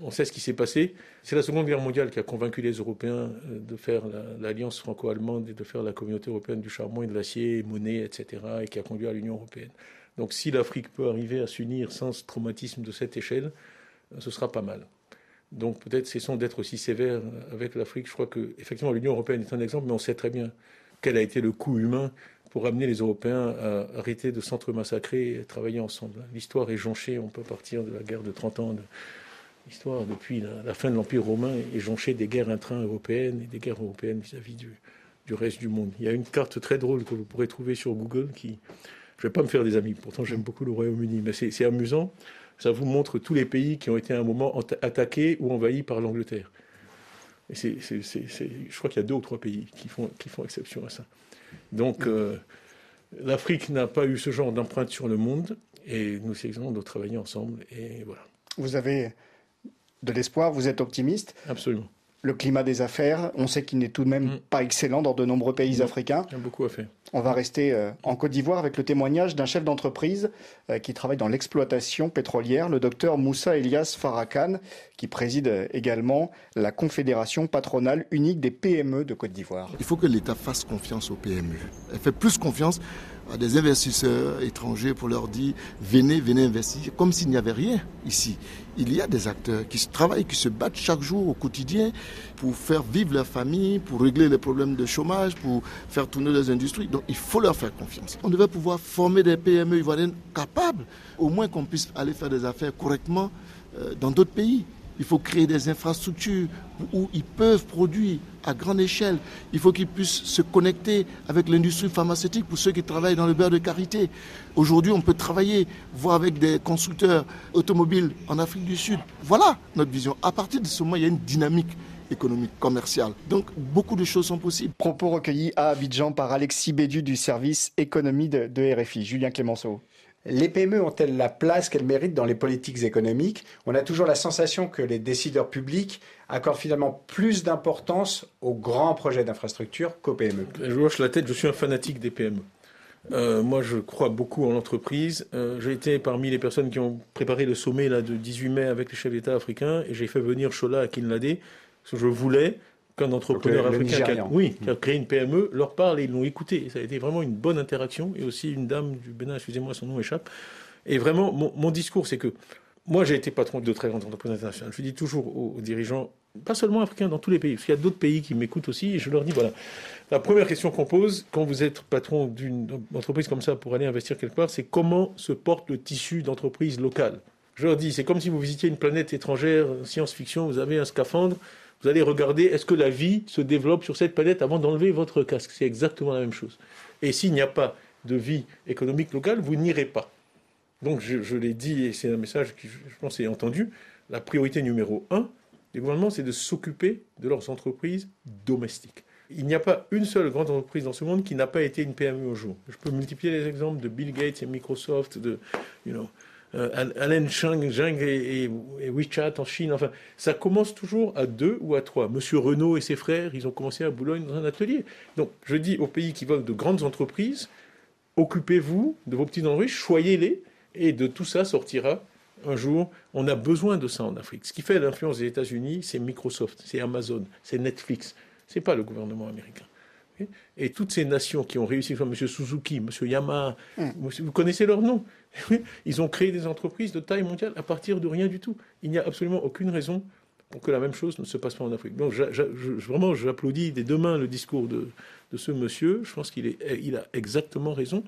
on sait ce qui s'est passé. C'est la Seconde Guerre mondiale qui a convaincu les Européens euh, de faire l'alliance franco-allemande et de faire la communauté européenne du charbon et de l'acier, monnaie, etc., et qui a conduit à l'Union européenne. Donc si l'Afrique peut arriver à s'unir sans traumatisme de cette échelle, euh, ce sera pas mal. Donc peut-être cessons d'être aussi sévères avec l'Afrique. Je crois que effectivement l'Union européenne est un exemple, mais on sait très bien quel a été le coût humain pour amener les Européens à arrêter de s'entre-massacrer et travailler ensemble. L'histoire est jonchée, on peut partir de la guerre de 30 ans. L'histoire, depuis la, fin de l'Empire romain, est jonchée des guerres intra-européennes et des guerres européennes vis-à-vis du, du reste du monde. Il y a une carte très drôle que vous pourrez trouver sur Google qui... Je ne vais pas me faire des amis, pourtant j'aime beaucoup le Royaume-Uni, mais c'est amusant. Ça vous montre tous les pays qui ont été à un moment attaqués ou envahis par l'Angleterre. Et je crois qu'il y a deux ou trois pays qui font, qui font exception à ça. Donc, euh, l'Afrique n'a pas eu ce genre d'empreinte sur le monde et nous essayons de travailler ensemble. Et voilà. Vous avez de l'espoir, vous êtes optimiste Absolument le climat des affaires. On sait qu'il n'est tout de même mm. pas excellent dans de nombreux pays africains. Il y a beaucoup à faire. On va rester euh, en Côte d'Ivoire avec le témoignage d'un chef d'entreprise euh, qui travaille dans l'exploitation pétrolière, le docteur Moussa Elias Farakan, qui préside euh, également la Confédération patronale unique des PME de Côte d'Ivoire. Il faut que l'État fasse confiance aux PME. Elle fait plus confiance à des investisseurs étrangers pour leur dire venez, venez investir, comme s'il n'y avait rien ici. Il y a des acteurs qui travaillent, qui se battent chaque jour au quotidien pour faire vivre leur famille, pour régler les problèmes de chômage, pour faire tourner les industries. Il faut leur faire confiance. On devait pouvoir former des PME ivoiriennes capables, au moins qu'on puisse aller faire des affaires correctement euh, dans d'autres pays. Il faut créer des infrastructures où ils peuvent produire à grande échelle. Il faut qu'ils puissent se connecter avec l'industrie pharmaceutique pour ceux qui travaillent dans le beurre de karité. Aujourd'hui, on peut travailler, voir avec des constructeurs automobiles en Afrique du Sud. Voilà notre vision. À partir de ce moment, il y a une dynamique économique, commerciale. Donc beaucoup de choses sont possibles. Propos recueillis à Abidjan par Alexis Bédu du service économie de, de RFI. Julien Clémenceau. Les PME ont-elles la place qu'elles méritent dans les politiques économiques? On a toujours la sensation que les décideurs publics accordent finalement plus d'importance aux grands projets d'infrastructure qu'aux PME. Je hoche la tête, je suis un fanatique des PME. Euh, moi, je crois beaucoup en l'entreprise. Euh, j'ai été parmi les personnes qui ont préparé le sommet là, de 18 mai avec les chefs d'État africains et j'ai fait venir Chola à Kinlade parce que je voulais qu'un entrepreneur africain qui a, oui, qui a créé une PME leur parle et ils l'ont écouté. ça a été vraiment une bonne interaction. Et aussi une dame du Bénin, excusez-moi, son nom échappe. Et vraiment, mon, discours, c'est que moi, j'ai été patron de très grandes entreprises internationales. Je dis toujours aux, dirigeants, pas seulement africains, dans tous les pays, parce qu'il y a d'autres pays qui m'écoutent aussi, et je leur dis, voilà, la première question qu'on pose quand vous êtes patron d'une entreprise comme ça pour aller investir quelque part, c'est comment se porte le tissu d'entreprise locale? Je leur dis, c'est comme si vous visitiez une planète étrangère, science-fiction, vous avez un scaphandre, vous allez regarder est-ce que la vie se développe sur cette planète avant d'enlever votre casque? C'est exactement la même chose. Et s'il n'y a pas de vie économique locale, vous n'irez pas. Donc je, l'ai dit, et c'est un message qui, je pense, est entendu, la priorité numéro un des gouvernements, c'est de s'occuper de leurs entreprises domestiques. Il n'y a pas une seule grande entreprise dans ce monde qui n'a pas été une PME au jour. Je peux multiplier les exemples de Bill Gates et Microsoft, de you know, euh, Alain Chang, et, WeChat en Chine. Enfin, ça commence toujours à deux ou à trois. Monsieur Renault et ses frères, ils ont commencé à Boulogne dans un atelier. Donc, je dis aux pays qui veulent de grandes entreprises, occupez-vous de vos petites entreprises, choyez-les, et de tout ça sortira un jour. On a besoin de ça en Afrique. Ce qui fait l'influence des États-Unis, c'est Microsoft, c'est Amazon, c'est Netflix. C'est pas le gouvernement américain. Et toutes ces nations qui ont réussi, comme M. Suzuki, M. Yamaha, mm. vous connaissez leurs noms. Ils ont créé des entreprises de taille mondiale à partir de rien du tout. Il n'y a absolument aucune raison pour que la même chose ne se passe pas en Afrique. Donc, vraiment, j'applaudis des deux mains le discours de, ce monsieur. Je pense qu'il il a exactement raison.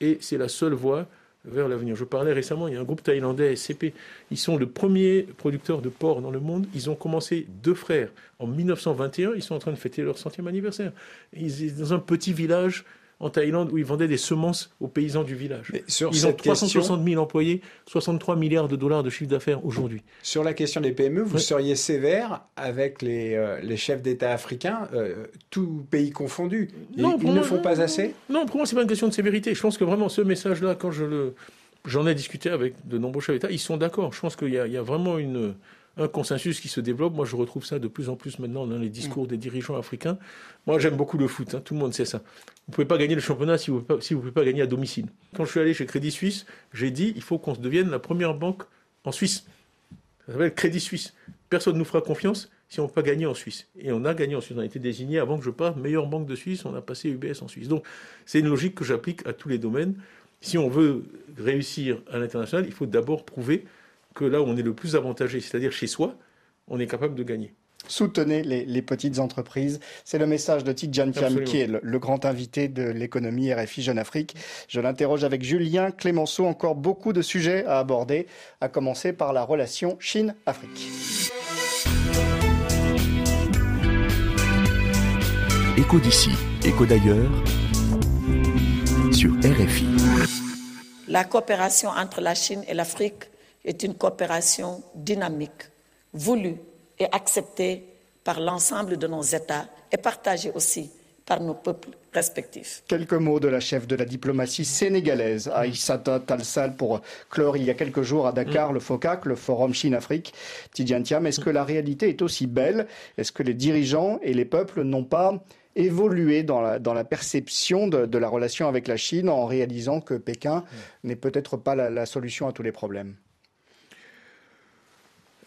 Et c'est la seule voie vers l'avenir. Je parlais récemment, il y a un groupe thaïlandais, SCP. Ils sont le premier producteur de porc dans le monde. Ils ont commencé deux frères. En 1921, ils sont en train de fêter leur centième anniversaire. Ils sont dans un petit village en Thaïlande où ils vendaient des semences aux paysans du village. ils ont 360 000 employés, 63 milliards de dollars de chiffre d'affaires aujourd'hui. Sur la question des PME, vous seriez sévère avec les, euh, les chefs d'État africains, euh, tout pays confondu. Non, ils ne font pas assez? Non, pour moi, c'est pas une question de sévérité. Je pense que vraiment, ce message-là, quand je le, j'en ai discuté avec de nombreux chefs d'État, ils sont d'accord. Je pense qu'il y, y a vraiment une un consensus qui se développe. Moi, je retrouve ça de plus en plus maintenant dans les discours mm. des dirigeants africains. Moi, j'aime beaucoup le foot, hein. tout le monde sait ça. Vous ne pouvez pas gagner le championnat si vous ne si pouvez pas gagner à domicile. Quand je suis allé chez Crédit Suisse, j'ai dit il faut qu'on se devienne la première banque en Suisse. Ça s'appelle Crédit Suisse. Personne ne nous fera confiance si on ne peut pas gagner en Suisse. Et on a gagné en Suisse. On a été désigné avant que je parte meilleure banque de Suisse. On a passé UBS en Suisse. Donc, c'est une logique que j'applique à tous les domaines. Si on veut réussir à l'international, il faut d'abord prouver que là où on est le plus avantagé, c'est-à-dire chez soi, on est capable de gagner. Soutenez les, petites entreprises. C'est le message de Tidjan Thiam, qui est le, grand invité de l'économie RFI Jeune Afrique. Je l'interroge avec Julien Clémenceau. Encore beaucoup de sujets à aborder, à commencer par la relation Chine-Afrique. Écho d'ici, écho d'ailleurs, sur RFI. La coopération entre la Chine et l'Afrique est une coopération dynamique, voulue et acceptée par l'ensemble de nos États et partagée aussi par nos peuples respectifs. Quelques mots de la chef de la diplomatie sénégalaise, Aïssata Talsal, pour clore il y a quelques jours à Dakar le FOCAC, le Forum Chine-Afrique. Tidiane est-ce que la réalité est aussi belle? Est-ce que les dirigeants et les peuples n'ont pas évolué dans la, dans la perception de, la relation avec la Chine en réalisant que Pékin n'est peut-être pas la, solution à tous les problèmes?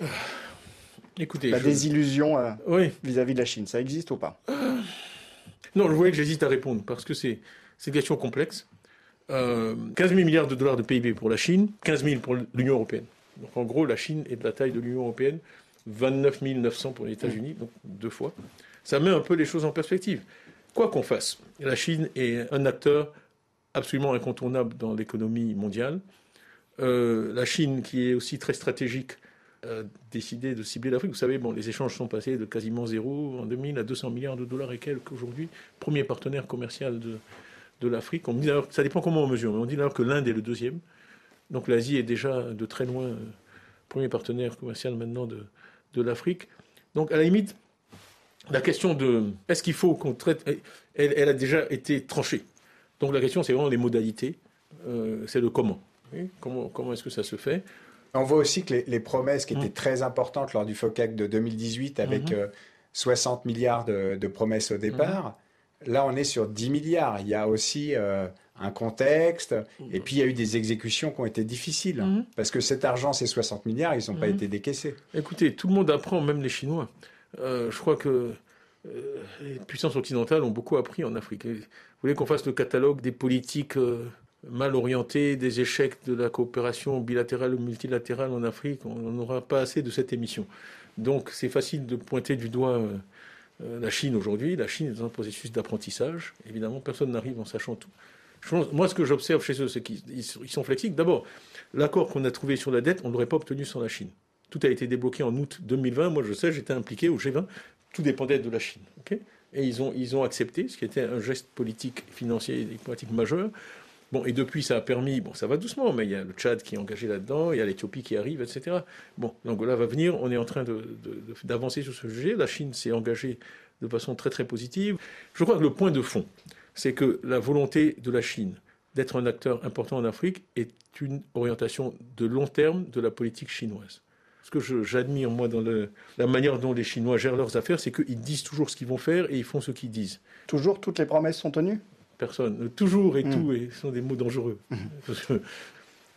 Écoutez, la désillusion euh, vis-à-vis de la Chine, ça existe ou pas? Non, je voyais que j'hésite à répondre parce que c'est une question complexe. 15 euh, 000 milliards de dollars de PIB pour la Chine, 15 000 pour l'Union européenne. Donc en gros, la Chine est de la taille de l'Union européenne, 29 900 pour les États-Unis, donc deux fois. Ça met un peu les choses en perspective. Quoi qu'on fasse, la Chine est un acteur absolument incontournable dans l'économie mondiale. Euh, la Chine, qui est aussi très stratégique a décidé de cibler l'Afrique. Vous savez, bon, les échanges sont passés de quasiment zéro en 2000 à 200 milliards de dollars et quelques aujourd'hui. Premier partenaire commercial de, de l'Afrique. On dit ça dépend comment on mesure, mais on dit alors que l'Inde est le deuxième. Donc l'Asie est déjà de très loin euh, premier partenaire commercial maintenant de, de l'Afrique. Donc à la limite, la question de est-ce qu'il faut qu'on traite, elle, elle, a déjà été tranchée. Donc la question, c'est vraiment les modalités, euh, c'est le comment. Comment, comment est-ce que ça se fait? On voit aussi que les, promesses qui étaient mm. très importantes lors du FOCAC de 2018 avec 60 mm-hmm. euh, milliards de, promesses au départ, mm-hmm. là on est sur 10 milliards. Il y a aussi euh, un contexte et puis il y a eu des exécutions qui ont été difficiles mm-hmm. parce que cet argent, ces 60 milliards, ils n'ont pas été décaissés. Écoutez, tout le monde apprend, même les Chinois. Euh, je crois que les puissances occidentales ont beaucoup appris en Afrique. Vous voulez qu'on fasse le catalogue des politiques mal orienté des échecs de la coopération bilatérale ou multilatérale en Afrique, on n'aura pas assez de cette émission. Donc c'est facile de pointer du doigt euh, euh, la Chine aujourd'hui. La Chine est dans un processus d'apprentissage. Évidemment, personne n'arrive en sachant tout. moi, ce que j'observe chez eux, c'est qu'ils sont flexibles. D'abord, l'accord qu'on a trouvé sur la dette, on ne l'aurait pas obtenu sans la Chine. Tout a été débloqué en août 2020. Moi, je sais, j'étais impliqué au G20. Tout dépendait de la Chine. et ils ont, ils ont accepté, ce qui était un geste politique, financier et diplomatique majeur. Bon, et depuis, ça a permis, bon, ça va doucement, mais il y a le Tchad qui est engagé là-dedans, il y a l'Éthiopie qui arrive, etc. Bon, l'Angola va venir, on est en train d'avancer sur ce sujet. La Chine s'est engagée de façon très très positive. Je crois que le point de fond, c'est que la volonté de la Chine d'être un acteur important en Afrique est une orientation de long terme de la politique chinoise. Ce que j'admire, moi, dans la manière dont les Chinois gèrent leurs affaires, c'est qu'ils disent toujours ce qu'ils vont faire et ils font ce qu'ils disent. Toujours, toutes les promesses sont tenues? Personne. Toujours et mm. tout, et ce sont des mots dangereux. Mm. Parce que,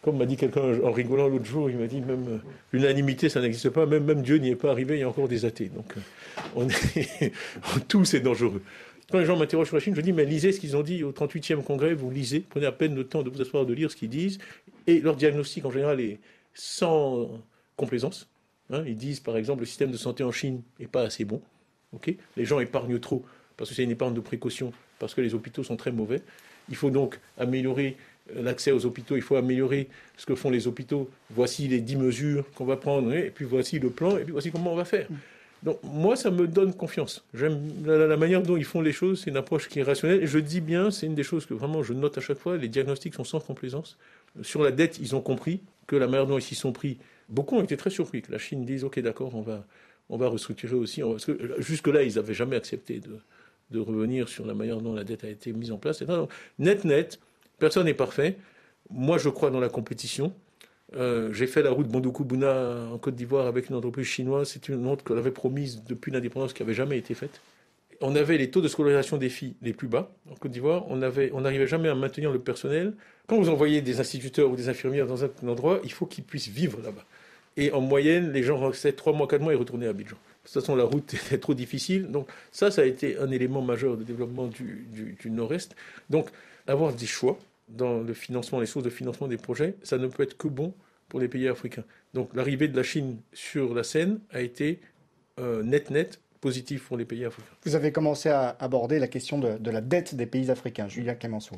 comme m'a dit quelqu'un en rigolant l'autre jour, il m'a dit même euh, l'unanimité, ça n'existe pas, même, même Dieu n'y est pas arrivé, il y a encore des athées. Donc, euh, on est, tout c'est dangereux. Quand les gens m'interrogent sur la Chine, je dis, mais lisez ce qu'ils ont dit au 38e congrès, vous lisez, prenez à peine le temps de vous asseoir, de lire ce qu'ils disent, et leur diagnostic en général est sans complaisance. Hein. ils disent, par exemple, le système de santé en Chine n'est pas assez bon. ok les gens épargnent trop, parce que c'est une épargne de précaution parce que les hôpitaux sont très mauvais. Il faut donc améliorer euh, l'accès aux hôpitaux, il faut améliorer ce que font les hôpitaux. Voici les dix mesures qu'on va prendre, et puis voici le plan, et puis voici comment on va faire. Donc moi, ça me donne confiance. J'aime la, manière dont ils font les choses, c'est une approche qui est rationnelle. Je dis bien, c'est une des choses que vraiment je note à chaque fois, les diagnostics sont sans complaisance. Sur la dette, ils ont compris que la manière dont ils s'y sont pris, beaucoup ont été très surpris que la Chine dise, OK, d'accord, on va, on va restructurer aussi. Parce que jusque-là, ils n'avaient jamais accepté de, de revenir sur la manière dont la dette a été mise en place. net, net, personne n'est parfait. Moi, je crois dans la compétition. Euh, j'ai fait la route Bondoukou-Bouna en Côte d'Ivoire avec une entreprise chinoise. C'est une route qu'on avait promise depuis l'indépendance qui n'avait jamais été faite. On avait les taux de scolarisation des filles les plus bas en Côte d'Ivoire. On n'arrivait jamais à maintenir le personnel. Quand vous envoyez des instituteurs ou des infirmières dans un endroit, il faut qu'ils puissent vivre là-bas. Et en moyenne, les gens restaient trois mois, quatre mois et retournaient à Abidjan. De toute façon, la route était trop difficile. Donc ça, ça a été un élément majeur de développement du, Nord-Est. Donc avoir des choix dans le financement, les sources de financement des projets, ça ne peut être que bon pour les pays africains. Donc l'arrivée de la Chine sur la scène a été net-net positif pour les pays africains. Vous avez commencé à aborder la question de, la dette des pays africains, Julien Clemenceau.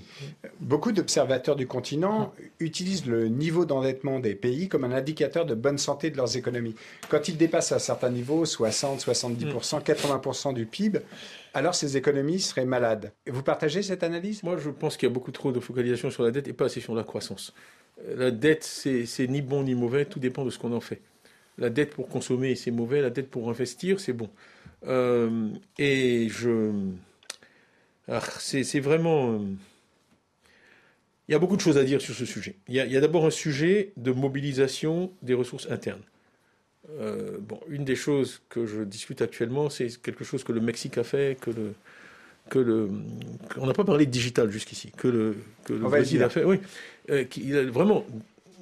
Beaucoup d'observateurs du continent utilisent le niveau d'endettement des pays comme un indicateur de bonne santé de leurs économies. Quand ils dépassent à certains niveaux, 60, 70%, 80% du PIB, alors ces économies seraient malades. Vous partagez cette analyse? Moi, je pense qu'il y a beaucoup trop de focalisation sur la dette et pas assez sur la croissance. Euh, la dette, c'est ni bon ni mauvais, tout dépend de ce qu'on en fait. La dette pour consommer, c'est mauvais. La dette pour investir, c'est bon. Euh, et je. C'est vraiment. Euh, il y a beaucoup de choses à dire sur ce sujet. Il y a, d'abord un sujet de mobilisation des ressources internes. Euh, bon, une des choses que je discute actuellement, c'est quelque chose que le Mexique a fait, que le, que le, on n'a pas parlé de digital jusqu'ici, que le, que le Brésil a fait. Oui, qui, vraiment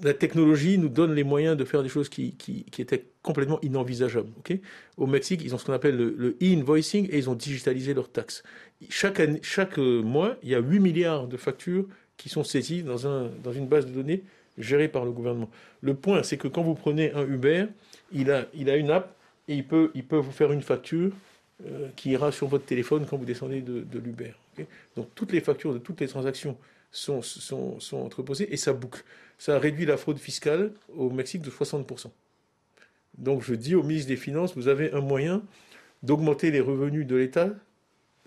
la technologie nous donne les moyens de faire des choses qui, qui, étaient complètement inenvisageables. Au Mexique, ils ont ce qu'on appelle le, e-invoicing et ils ont digitalisé leurs taxes. Chaque, chaque mois, il y a 8 milliards de factures qui sont saisies dans, un, dans une base de données gérée par le gouvernement. Le point, c'est que quand vous prenez un Uber, il a, une app et il peut, vous faire une facture euh, qui ira sur votre téléphone quand vous descendez de, l'Uber. Donc toutes les factures de toutes les transactions sont, sont, entreposées et ça boucle ça réduit la fraude fiscale au Mexique de 60%. Donc je dis au ministre des Finances, vous avez un moyen d'augmenter les revenus de l'État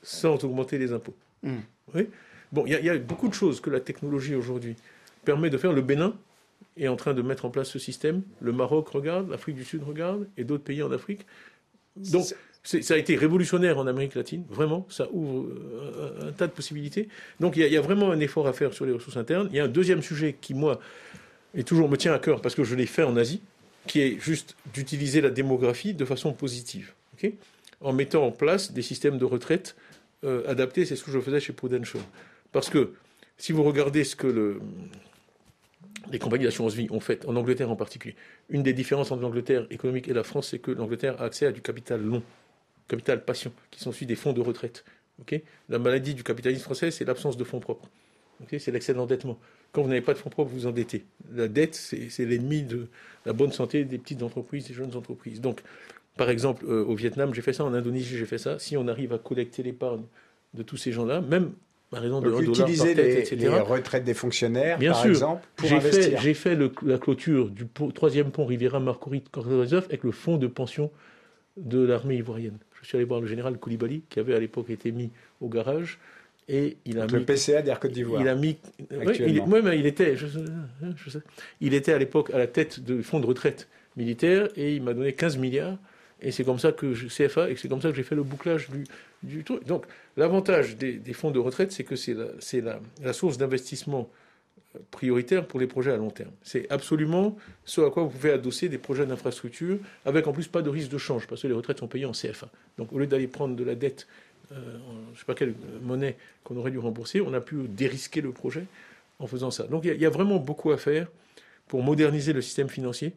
sans augmenter les impôts. Hmm. Oui bon, il y, a beaucoup de choses que la technologie aujourd'hui permet de faire. Le Bénin est en train de mettre en place ce système. Le Maroc regarde, l'Afrique du Sud regarde, et d'autres pays en Afrique. Donc ça a été révolutionnaire en Amérique latine, vraiment, ça ouvre euh, un, tas de possibilités. Donc il y, a, vraiment un effort à faire sur les ressources internes. Il y a un deuxième sujet qui, moi, et toujours me tient à cœur parce que je l'ai fait en Asie, qui est juste d'utiliser la démographie de façon positive, en mettant en place des systèmes de retraite euh, adaptés. C'est ce que je faisais chez Prudential. Parce que si vous regardez ce que le, les compagnies d'assurance vie ont fait, en Angleterre en particulier, une des différences entre l'Angleterre économique et la France, c'est que l'Angleterre a accès à du capital long capital patient, qui sont suivis des fonds de retraite. la maladie du capitalisme français, c'est l'absence de fonds propres. c'est l'excès d'endettement. Quand vous n'avez pas de fonds propres, vous vous endettez. La dette, c'est l'ennemi de la bonne santé des petites entreprises, des jeunes entreprises. Donc, par exemple, euh, au Vietnam, j'ai fait ça, en Indonésie, j'ai fait ça. Si on arrive à collecter l'épargne de tous ces gens-là, même par raison de utiliser les, etc. les retraites des fonctionnaires, Bien par sûr. exemple, pour j'ai Fait, j'ai fait la clôture du troisième pont Riviera Marguerite avec le fonds de pension de l'armée ivoirienne. Je suis allé voir le général Koulibaly, qui avait à l'époque été mis au garage. Et il a le PCA d'Air Côte d'Ivoire. Il a mis. Oui, il, était, je, sais, il était à l'époque à la tête du fonds de retraite militaire et il m'a donné 15 milliards. Et c'est comme ça que je, CFA, et c'est comme ça que j'ai fait le bouclage du, du truc. Donc, l'avantage des, fonds de retraite, c'est que c'est la, la, source d'investissement prioritaire pour les projets à long terme. C'est absolument ce à quoi vous pouvez adosser des projets d'infrastructure, avec en plus pas de risque de change, parce que les retraites sont payées en CFA. Donc au lieu d'aller prendre de la dette, euh, je sais pas quelle monnaie qu'on aurait dû rembourser, on a pu dérisquer le projet en faisant ça. Donc il y, a vraiment beaucoup à faire pour moderniser le système financier,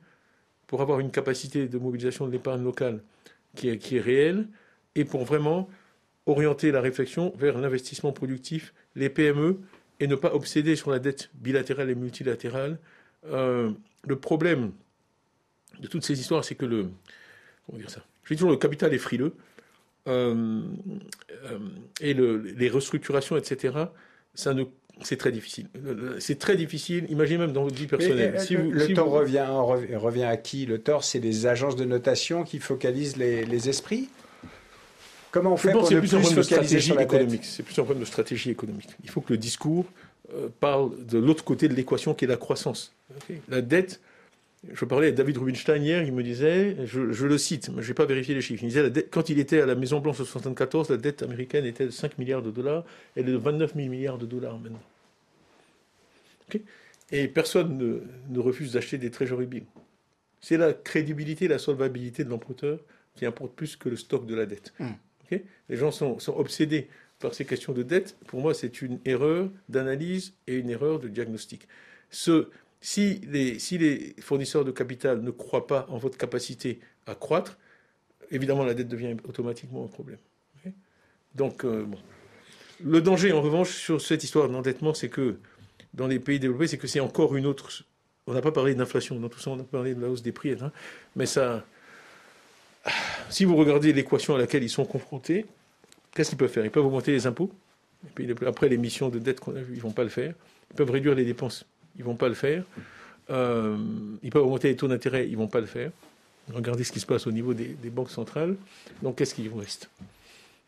pour avoir une capacité de mobilisation de l'épargne locale qui est, qui est réelle, et pour vraiment orienter la réflexion vers l'investissement productif, les PME, et ne pas obséder sur la dette bilatérale et multilatérale. Euh, le problème de toutes ces histoires, c'est que le. Comment dire ça? Je dis toujours le capital est frileux. Euh, euh, et les restructurations, etc., ça ne c'est très difficile. C'est très difficile. Imaginez même dans votre vie personnelle. si le tort revient, revient à qui? Le tort, c'est les agences de notation qui focalisent les, les esprits? Comment on fait pour ne plus, plus de stratégie économique C'est plus un problème de stratégie économique. Il faut que le discours euh, parle de l'autre côté de l'équation qui est la croissance. La dette, je parlais à David Rubinstein hier, il me disait, je, le cite, mais je n'ai pas vérifié les chiffres, il disait, quand il était à la Maison Blanche en 1974, la dette américaine était de 5 milliards de dollars, elle est de 29 000 milliards de dollars maintenant. Et personne ne, refuse d'acheter des treasury bills. C'est la crédibilité, la solvabilité de l'emprunteur qui importe plus que le stock de la dette. Hum. Les gens sont, obsédés par ces questions de dette. Pour moi, c'est une erreur d'analyse et une erreur de diagnostic. Si, les, fournisseurs de capital ne croient pas en votre capacité à croître, évidemment, la dette devient automatiquement un problème. Donc, euh, le danger, en revanche, sur cette histoire d'endettement, c'est que dans les pays développés, c'est que c'est encore une autre. On n'a pas parlé d'inflation, dans tout ça, on a parlé de la hausse des prix, hein, mais ça si vous regardez l'équation à laquelle ils sont confrontés, qu'est-ce qu'ils peuvent faire? Ils peuvent augmenter les impôts. Et puis après l'émission de dette qu'on a vue, ils ne vont pas le faire. Ils peuvent réduire les dépenses. Ils ne vont pas le faire. Euh, ils peuvent augmenter les taux d'intérêt. Ils ne vont pas le faire. Regardez ce qui se passe au niveau des, des banques centrales. Donc qu'est-ce qui vous reste?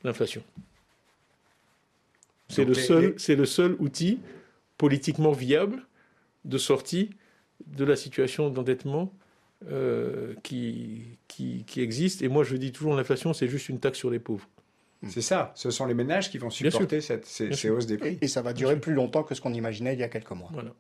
L'inflation. C'est le, seul, le seul outil politiquement viable de sortie de la situation d'endettement euh, qui, qui, qui, existe. Et moi, je dis toujours, l'inflation, c'est juste une taxe sur les pauvres. C'est ça, ce sont les ménages qui vont supporter cette, ces, hausses des prix. Et, ça va durer plus longtemps que ce qu'on imaginait il y a quelques mois. Voilà.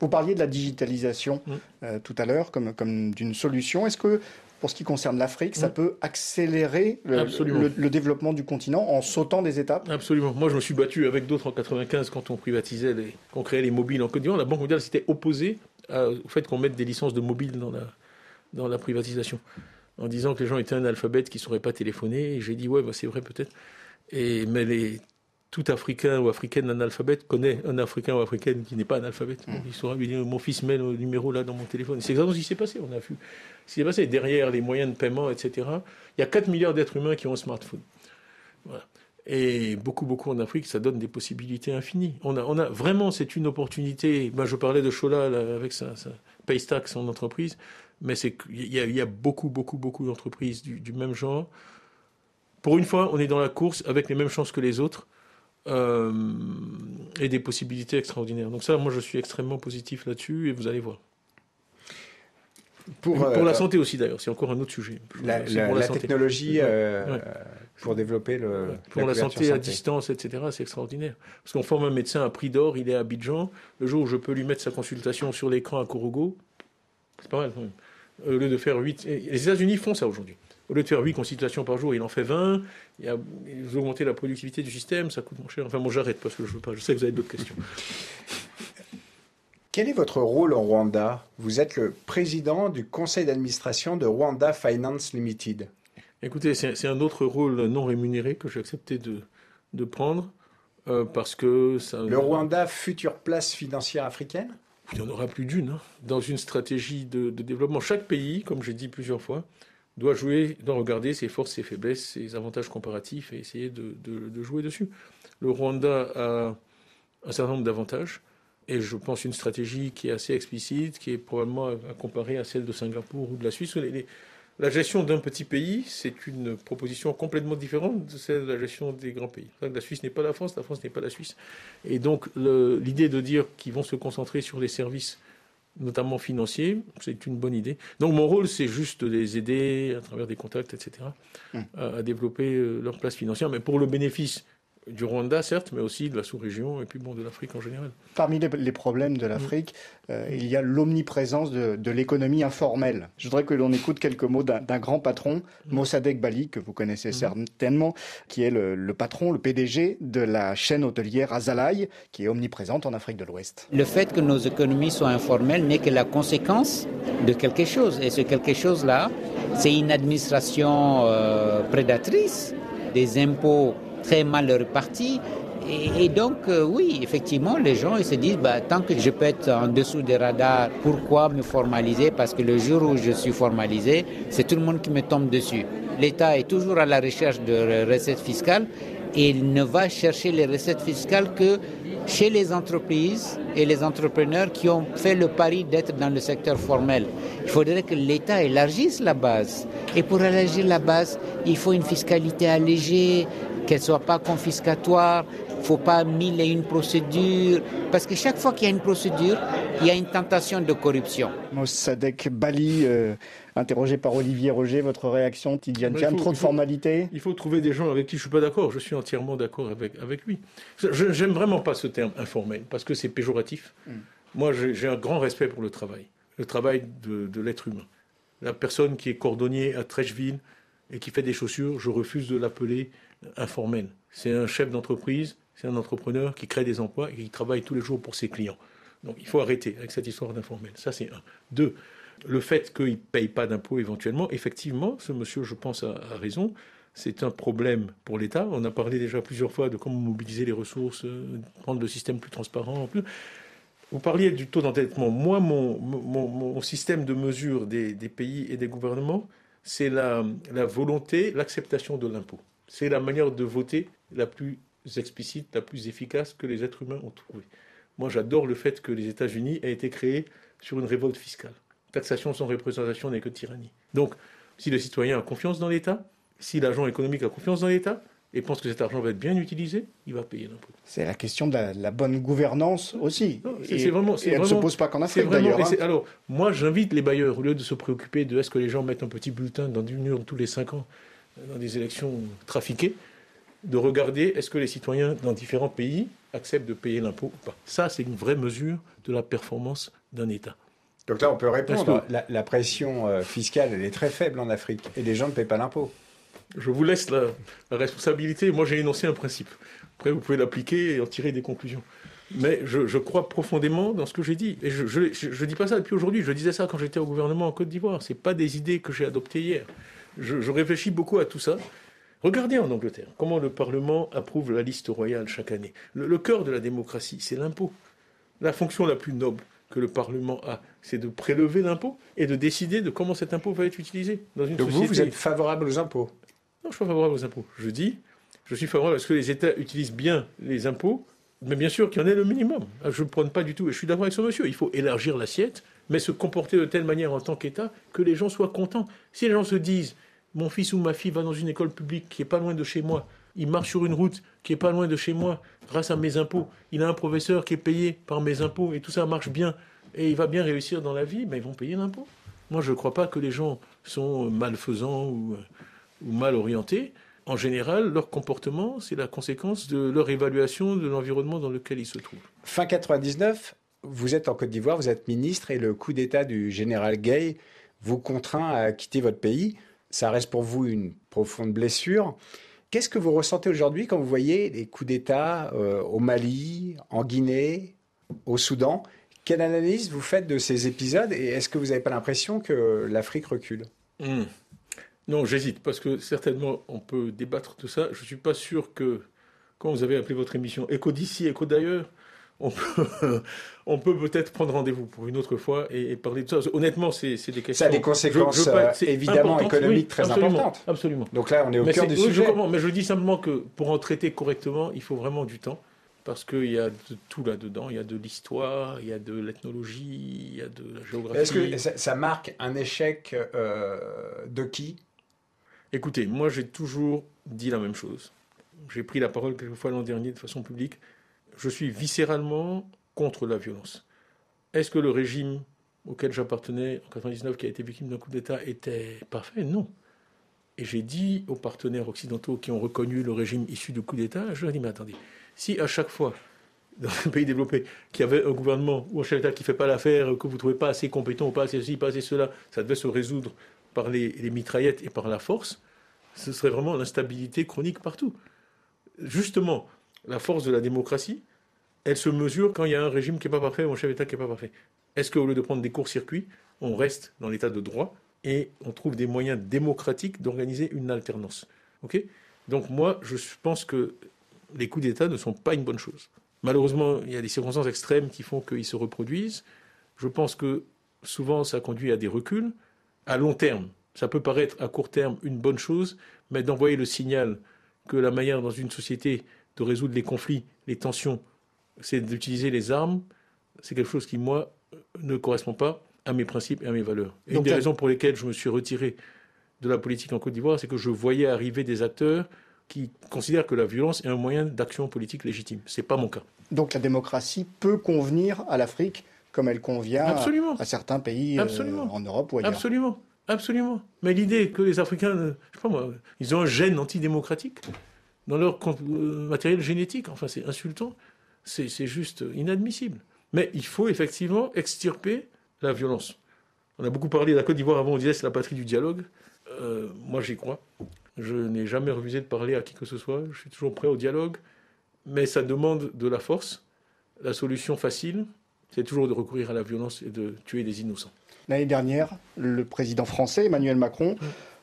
Vous parliez de la digitalisation mm. euh, tout à l'heure comme, comme d'une solution. Est-ce que pour ce qui concerne l'Afrique, ça mm. peut accélérer le, développement du continent en sautant des étapes? Absolument. Moi, je me suis battu avec d'autres en 95 quand on privatisait, les, qu'on créait les mobiles en Côte d'Ivoire. La Banque mondiale s'était opposée au fait qu'on mette des licences de mobiles dans la, dans la privatisation, en disant que les gens étaient analphabètes, qui ne sauraient pas téléphoner. Et j'ai dit, ouais, bah, c'est vrai peut-être. Et, mais les, tout Africain ou Africaine analphabète connaît un Africain ou Africaine qui n'est pas analphabète. Mmh. Il saura lui dire, mon fils met le numéro là dans mon téléphone. C'est exactement ce qui s'est passé. On a vu ce qui s'est passé. Derrière les moyens de paiement, etc., il y a 4 milliards d'êtres humains qui ont un smartphone. Voilà. Et beaucoup, beaucoup en Afrique, ça donne des possibilités infinies. On a, on a vraiment, c'est une opportunité. Ben, je parlais de Chola avec sa, sa Paystack, son entreprise mais il y, a beaucoup, beaucoup, beaucoup d'entreprises du, même genre. Pour une fois, on est dans la course avec les mêmes chances que les autres euh, et des possibilités extraordinaires. Donc ça, moi, je suis extrêmement positif là-dessus et vous allez voir. Pour, pour la euh, santé aussi d'ailleurs, c'est encore un autre sujet. La, pour la, technologie euh, pour développer le. Pour la, santé, à distance, etc., c'est extraordinaire. Parce qu'on forme un médecin à prix d'or, il est à Abidjan. Le jour où je peux lui mettre sa consultation sur l'écran à Korogo, c'est pas mal quand même au lieu de faire 8. Les États-Unis font ça aujourd'hui. Au lieu de faire 8 consultations par jour, il en fait 20. Il a, augmenté la productivité du système, ça coûte moins cher. Enfin, bon, j'arrête parce que je veux pas. Je sais que vous avez d'autres questions. Quel est votre rôle en Rwanda? Vous êtes le président du conseil d'administration de Rwanda Finance Limited. Écoutez, c'est un autre rôle non rémunéré que j'ai accepté de, de prendre euh, parce que ça. Le Rwanda, future place financière africaine? Il y en aura plus d'une, hein. dans une stratégie de, développement. Chaque pays, comme j'ai dit plusieurs fois, doit jouer, doit regarder ses forces, ses faiblesses, ses avantages comparatifs et essayer de, jouer dessus. Le Rwanda a un certain nombre d'avantages et je pense une stratégie qui est assez explicite, qui est probablement à, comparer à celle de Singapour ou de la Suisse. La gestion d'un petit pays, c'est une proposition complètement différente de celle de la gestion des grands pays. La Suisse n'est pas la France, la France n'est pas la Suisse. Et donc l'idée de dire qu'ils vont se concentrer sur les services, notamment financiers, c'est une bonne idée. Donc mon rôle, c'est juste de les aider à travers des contacts, etc., mmh. à, développer euh, leur place financière, mais pour le bénéfice du Rwanda, certes, mais aussi de la sous-région et puis bon, de l'Afrique en général. Parmi les, problèmes de l'Afrique, euh, il y a l'omniprésence de, l'économie informelle. Je voudrais que l'on écoute quelques mots d'un grand patron, mm. Mossadegh Bali, que vous connaissez mm. certainement, qui est le, patron, le PDG de la chaîne hôtelière Azalai, qui est omniprésente en Afrique de l'Ouest. Le fait que nos économies soient informelles n'est que la conséquence de quelque chose. Et ce quelque chose-là, c'est une administration euh, prédatrice, des impôts très mal répartis. Et, donc, euh, oui, effectivement, les gens ils se disent, bah, tant que je peux être en dessous des radars, pourquoi me formaliser? Parce que le jour où je suis formalisé, c'est tout le monde qui me tombe dessus. L'État est toujours à la recherche de recettes fiscales et il ne va chercher les recettes fiscales que chez les entreprises et les entrepreneurs qui ont fait le pari d'être dans le secteur formel. Il faudrait que l'État élargisse la base. Et pour élargir la base, il faut une fiscalité allégée, qu'elle ne soit pas confiscatoire. Il ne faut pas mille et une procédures. Parce que chaque fois qu'il y a une procédure, il y a une tentation de corruption. Mossadegh Bali, euh, interrogé par Olivier Roger, votre réaction, Tidiane Thiam, trop de formalités? Il faut trouver des gens avec qui je ne suis pas d'accord. Je suis entièrement d'accord avec, avec lui. Je n'aime vraiment pas ce terme informel, parce que c'est péjoratif. Hmm. Moi, j'ai un grand respect pour le travail, le travail de, de l'être humain. La personne qui est cordonnier à Trècheville et qui fait des chaussures, je refuse de l'appeler informel. C'est un chef d'entreprise, c'est un entrepreneur qui crée des emplois et qui travaille tous les jours pour ses clients. Donc il faut arrêter avec cette histoire d'informel. Ça, c'est un. Deux, le fait qu'il ne paye pas d'impôts éventuellement, effectivement, ce monsieur, je pense, a, raison. C'est un problème pour l'État. On a parlé déjà plusieurs fois de comment mobiliser les ressources, euh, rendre le système plus transparent. Plus. Vous parliez du taux d'endettement. Moi, mon, mon, mon, système de mesure des, des, pays et des gouvernements, c'est la, la volonté, l'acceptation de l'impôt. C'est la manière de voter la plus explicite, la plus efficace que les êtres humains ont trouvée. Moi, j'adore le fait que les États-Unis aient été créés sur une révolte fiscale. Taxation sans représentation n'est que tyrannie. Donc, si le citoyen a confiance dans l'État, si l'agent économique a confiance dans l'État, et pense que cet argent va être bien utilisé, il va payer l'impôt. C'est la question de la, bonne gouvernance aussi. Vraiment, et elle ne se pose pas qu'en Afrique d'ailleurs. Hein. Alors, moi, j'invite les bailleurs, au lieu de se préoccuper de est-ce que les gens mettent un petit bulletin dans une urne tous les cinq ans, dans des élections trafiquées, de regarder est-ce que les citoyens dans différents pays acceptent de payer l'impôt ou pas. Ça, c'est une vraie mesure de la performance d'un État. Donc là, on peut répondre. La, pression euh, fiscale, elle est très faible en Afrique et les gens ne paient pas l'impôt. Je vous laisse la, responsabilité. Moi, j'ai énoncé un principe. Après, vous pouvez l'appliquer et en tirer des conclusions. Mais je, crois profondément dans ce que j'ai dit. Et je ne dis pas ça depuis aujourd'hui. Je disais ça quand j'étais au gouvernement en Côte d'Ivoire. Ce pas des idées que j'ai adoptées hier. Je, réfléchis beaucoup à tout ça. Regardez en Angleterre comment le Parlement approuve la liste royale chaque année. Le, cœur de la démocratie, c'est l'impôt. La fonction la plus noble que le Parlement a, c'est de prélever l'impôt et de décider de comment cet impôt va être utilisé dans une Donc vous, vous êtes favorable aux impôts? Non, je suis pas favorable aux impôts. Je dis, je suis favorable à ce que les États utilisent bien les impôts, mais bien sûr qu'il y en ait le minimum. Ah, je ne prône pas du tout, et je suis d'accord avec ce monsieur, il faut élargir l'assiette, mais se comporter de telle manière en tant qu'État que les gens soient contents. Si les gens se disent, mon fils ou ma fille va dans une école publique qui est pas loin de chez moi. Il marche sur une route qui est pas loin de chez moi grâce à mes impôts. Il a un professeur qui est payé par mes impôts et tout ça marche bien et il va bien réussir dans la vie, mais ils vont payer l'impôt. Moi, je ne crois pas que les gens sont malfaisants ou, ou mal orientés. En général, leur comportement, c'est la conséquence de leur évaluation de l'environnement dans lequel ils se trouvent. Fin 99, vous êtes en Côte d'Ivoire, vous êtes ministre et le coup d'État du général Gay vous contraint à quitter votre pays ça reste pour vous une profonde blessure. Qu'est-ce que vous ressentez aujourd'hui quand vous voyez les coups d'État euh, au Mali, en Guinée, au Soudan? Quelle analyse vous faites de ces épisodes et est-ce que vous n'avez pas l'impression que l'Afrique recule? Hmm. Non, j'hésite parce que certainement on peut débattre de ça. Je ne suis pas sûr que, quand vous avez appelé votre émission Écho d'ici, Écho d'ailleurs, on peut, peut être prendre rendez-vous pour une autre fois et, parler de ça. Honnêtement, c'est des questions. Ça a des conséquences euh, évidemment économiques très importantes. Absolument. Donc là, on est au cœur du sujet. mais je dis simplement que pour en traiter correctement, il faut vraiment du temps. Parce qu'il y a de tout là-dedans. Il y a de l'histoire, il y a de l'ethnologie, il y a de la géographie. Est-ce que ça, marque un échec euh, de qui? Écoutez, moi j'ai toujours dit la même chose. J'ai pris la parole quelques fois l'an dernier de façon publique je suis viscéralement contre la violence. Est-ce que le régime auquel j'appartenais en 1999, qui a été victime d'un coup d'État, était parfait? Non. Et j'ai dit aux partenaires occidentaux qui ont reconnu le régime issu du coup d'État, je leur ai dit, mais attendez, si à chaque fois, dans un pays développé, qu'il y avait un gouvernement ou un chef d'État qui ne fait pas l'affaire, que vous ne trouvez pas assez compétent, ou pas assez ceci, pas assez cela, ça devait se résoudre par les, les mitraillettes et par la force, ce serait vraiment l'instabilité chronique partout. Justement, la force de la démocratie, elle se mesure quand il y a un régime qui n'est pas parfait ou un chef d'État qui n'est pas parfait. Est-ce qu'au lieu de prendre des courts-circuits, on reste dans l'état de droit et on trouve des moyens démocratiques d'organiser une alternance? Donc moi, je pense que les coups d'État ne sont pas une bonne chose. Malheureusement, il y a des circonstances extrêmes qui font qu'ils se reproduisent. Je pense que souvent, ça conduit à des reculs. À long terme, ça peut paraître à court terme une bonne chose, mais d'envoyer le signal que la manière dans une société de résoudre les conflits, les tensions, c'est d'utiliser les armes. C'est quelque chose qui, moi, ne correspond pas à mes principes et à mes valeurs. Et une des raisons pour lesquelles je me suis retiré de la politique en Côte d'Ivoire, c'est que je voyais arriver des acteurs qui considèrent que la violence est un moyen d'action politique légitime. Ce n'est pas mon cas. Donc la démocratie peut convenir à l'Afrique comme elle convient à certains pays euh, en Europe ou ailleurs. Absolument. Absolument. Mais l'idée que les Africains, je sais pas moi, ils ont un gène antidémocratique, dans leur euh, matériel génétique. Enfin, c'est insultant. C'est juste inadmissible. Mais il faut effectivement extirper la violence. On a beaucoup parlé de la Côte d'Ivoire avant, on disait c'est la patrie du dialogue. Euh, moi, j'y crois. Je n'ai jamais refusé de parler à qui que ce soit. Je suis toujours prêt au dialogue. Mais ça demande de la force. La solution facile, c'est toujours de recourir à la violence et de tuer des innocents. L'année dernière, le président français, Emmanuel Macron,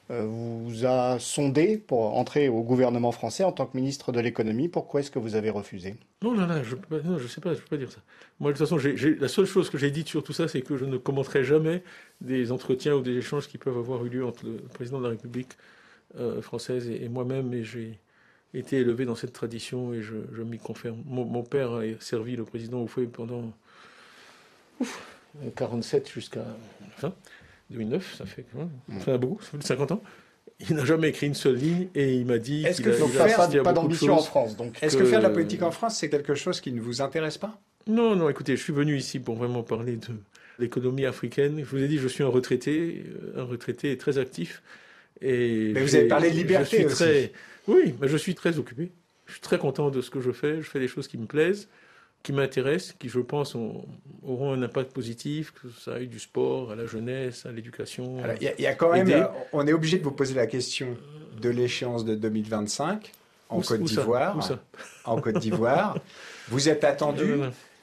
vous a sondé pour entrer au gouvernement français en tant que ministre de l'économie. Pourquoi est-ce que vous avez refusé? Non, non, non, je ne sais pas, je peux pas dire ça. Moi, de toute façon, la seule chose que j'ai dite sur tout ça, c'est que je ne commenterai jamais des entretiens ou des échanges qui peuvent avoir eu lieu entre le président de la République française et, moi-même, et j'ai été élevé dans cette tradition et je, m'y confirme. Mon, père a servi le président Oufoué pendant 47 jusqu'à fin 2009, ça fait, ça fait beaucoup, ça fait 50 ans. Il n'a jamais écrit une seule ligne et il m'a dit Est-ce que faire pas d'ambition en France Est-ce que faire de la politique en France, c'est quelque chose qui ne vous intéresse pas? Non, non, écoutez, je suis venu ici pour vraiment parler de l'économie africaine. Je vous ai dit, je suis un retraité, un retraité très actif. Et mais vous avez parlé de liberté aussi. Très, oui, mais je suis très occupé. Je suis très content de ce que je fais. Je fais des choses qui me plaisent, qui m'intéressent, qui, je pense, auront un impact positif, que ça aille du sport à la jeunesse, à l'éducation. Il y, a quand même, on est obligé de vous poser la question de l'échéance de 2025 en Côte d'Ivoire. En Côte d'Ivoire, vous êtes attendu.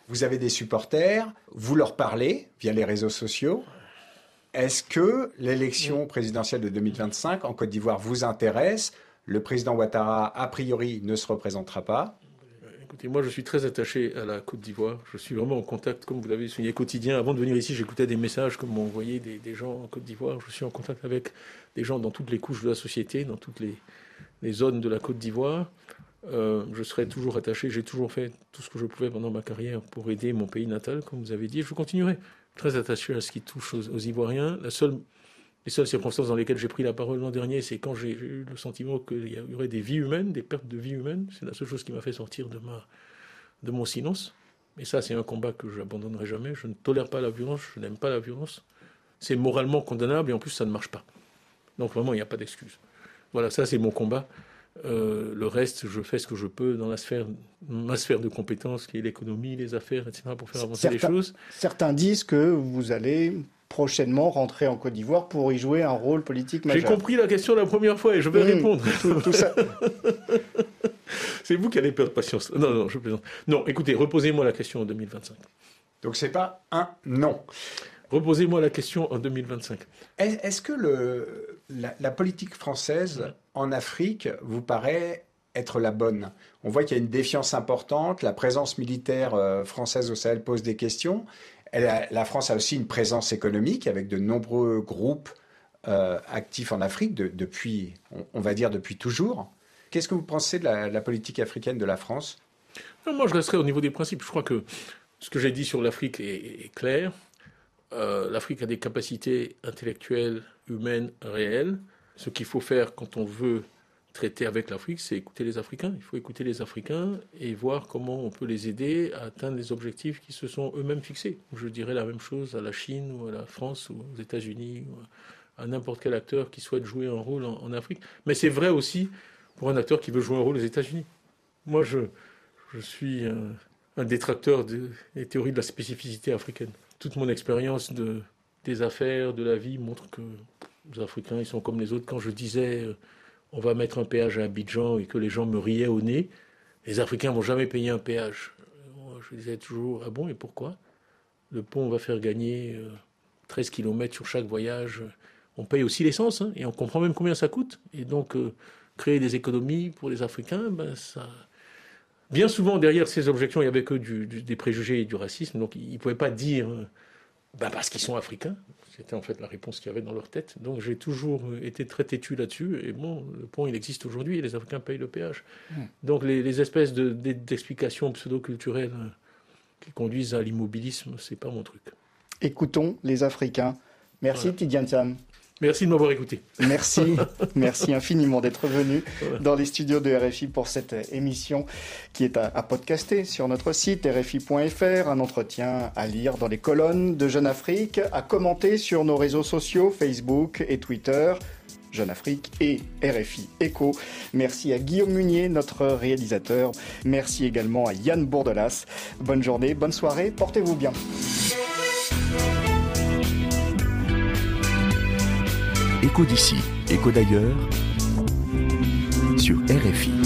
Vous avez des supporters, vous leur parlez via les réseaux sociaux. Est-ce que l'élection présidentielle de 2025 en Côte d'Ivoire vous intéresse? Le président Ouattara, a priori, ne se représentera pas. Écoutez, moi je suis très attaché à la Côte d'Ivoire. Je suis vraiment en contact, comme vous l'avez souligné, quotidien. Avant de venir ici, j'écoutais des messages que m'ont envoyé des, gens en Côte d'Ivoire. Je suis en contact avec des gens dans toutes les couches de la société, dans toutes les, zones de la Côte d'Ivoire. Euh, je serai toujours attaché. J'ai toujours fait tout ce que je pouvais pendant ma carrière pour aider mon pays natal, comme vous avez dit. Je continuerai très attaché à ce qui touche aux, aux Ivoiriens. La seule les seules circonstances dans lesquelles j'ai pris la parole l'an dernier, c'est quand j'ai eu le sentiment qu'il y aurait des vies humaines, des pertes de vie humaines. C'est la seule chose qui m'a fait sortir de, ma, de mon silence. Mais ça, c'est un combat que je n'abandonnerai jamais. Je ne tolère pas la violence, je n'aime pas la violence. C'est moralement condamnable et en plus, ça ne marche pas. Donc vraiment, il n'y a pas d'excuse. Voilà, ça, c'est mon combat. Euh, le reste, je fais ce que je peux dans la sphère, ma sphère de compétences, qui est l'économie, les affaires, etc., pour faire avancer les choses. Certains disent que vous allez prochainement rentrer en Côte d'Ivoire pour y jouer un rôle politique majeur. J'ai compris la question la première fois et je vais mmh, répondre. Tout, ça. c'est vous qui avez peur de patience. Non, non, je plaisante. Non, écoutez, reposez-moi la question en 2025. Donc c'est pas un non. Reposez-moi la question en 2025. Est-ce que le, la, politique française en Afrique vous paraît être la bonne? On voit qu'il y a une défiance importante, la présence militaire euh, française au Sahel pose des questions la France a aussi une présence économique avec de nombreux groupes euh, actifs en Afrique depuis, on, va dire depuis toujours. Qu'est-ce que vous pensez de la, politique africaine de la France? Moi, je resterai au niveau des principes. Je crois que ce que j'ai dit sur l'Afrique est, clair. Euh, L'Afrique a des capacités intellectuelles, humaines, réelles. Ce qu'il faut faire quand on veut traiter avec l'Afrique, c'est écouter les Africains. Il faut écouter les Africains et voir comment on peut les aider à atteindre les objectifs qui se sont eux-mêmes fixés. Je dirais la même chose à la Chine ou à la France ou aux États-Unis ou à n'importe quel acteur qui souhaite jouer un rôle en, Afrique. Mais c'est vrai aussi pour un acteur qui veut jouer un rôle aux États-Unis. Moi, je, suis un, détracteur des théories de la spécificité africaine. Toute mon expérience de, des affaires, de la vie montre que les Africains, ils sont comme les autres. Quand je disais euh, on va mettre un péage à Abidjan et que les gens me riaient au nez, les Africains vont jamais payer un péage. je disais toujours, ah bon, et pourquoi? Le pont va faire gagner 13 euh, km sur chaque voyage. On paye aussi l'essence, hein, et on comprend même combien ça coûte. Et donc, euh, créer des économies pour les Africains, ben. Bien souvent, derrière ces objections, il n'y avait que des préjugés et du racisme. Donc, ils ne pouvaient pas dire, ben, parce qu'ils sont africains. C'était en fait la réponse qu'il y avait dans leur tête. Donc j'ai toujours été très têtu là-dessus. Et bon, le pont, il existe aujourd'hui et les Africains payent le péage. Hmm. Donc les, espèces d'explications pseudo-culturelles euh, qui conduisent à l'immobilisme, c'est pas mon truc. Écoutons les Africains. Merci Tidiane Sam. Merci de m'avoir écouté. Merci, merci infiniment d'être venu dans les studios de RFI pour cette émission qui est à, podcaster sur notre site rfi.fr, un entretien à lire dans les colonnes de Jeune Afrique, à commenter sur nos réseaux sociaux Facebook et Twitter. Jeune Afrique et RFI Echo. Merci à Guillaume Munier, notre réalisateur. Merci également à Yann Bourdelas. Bonne journée, bonne soirée, portez-vous bien. Écho d'ici, écho d'ailleurs, sur RFI.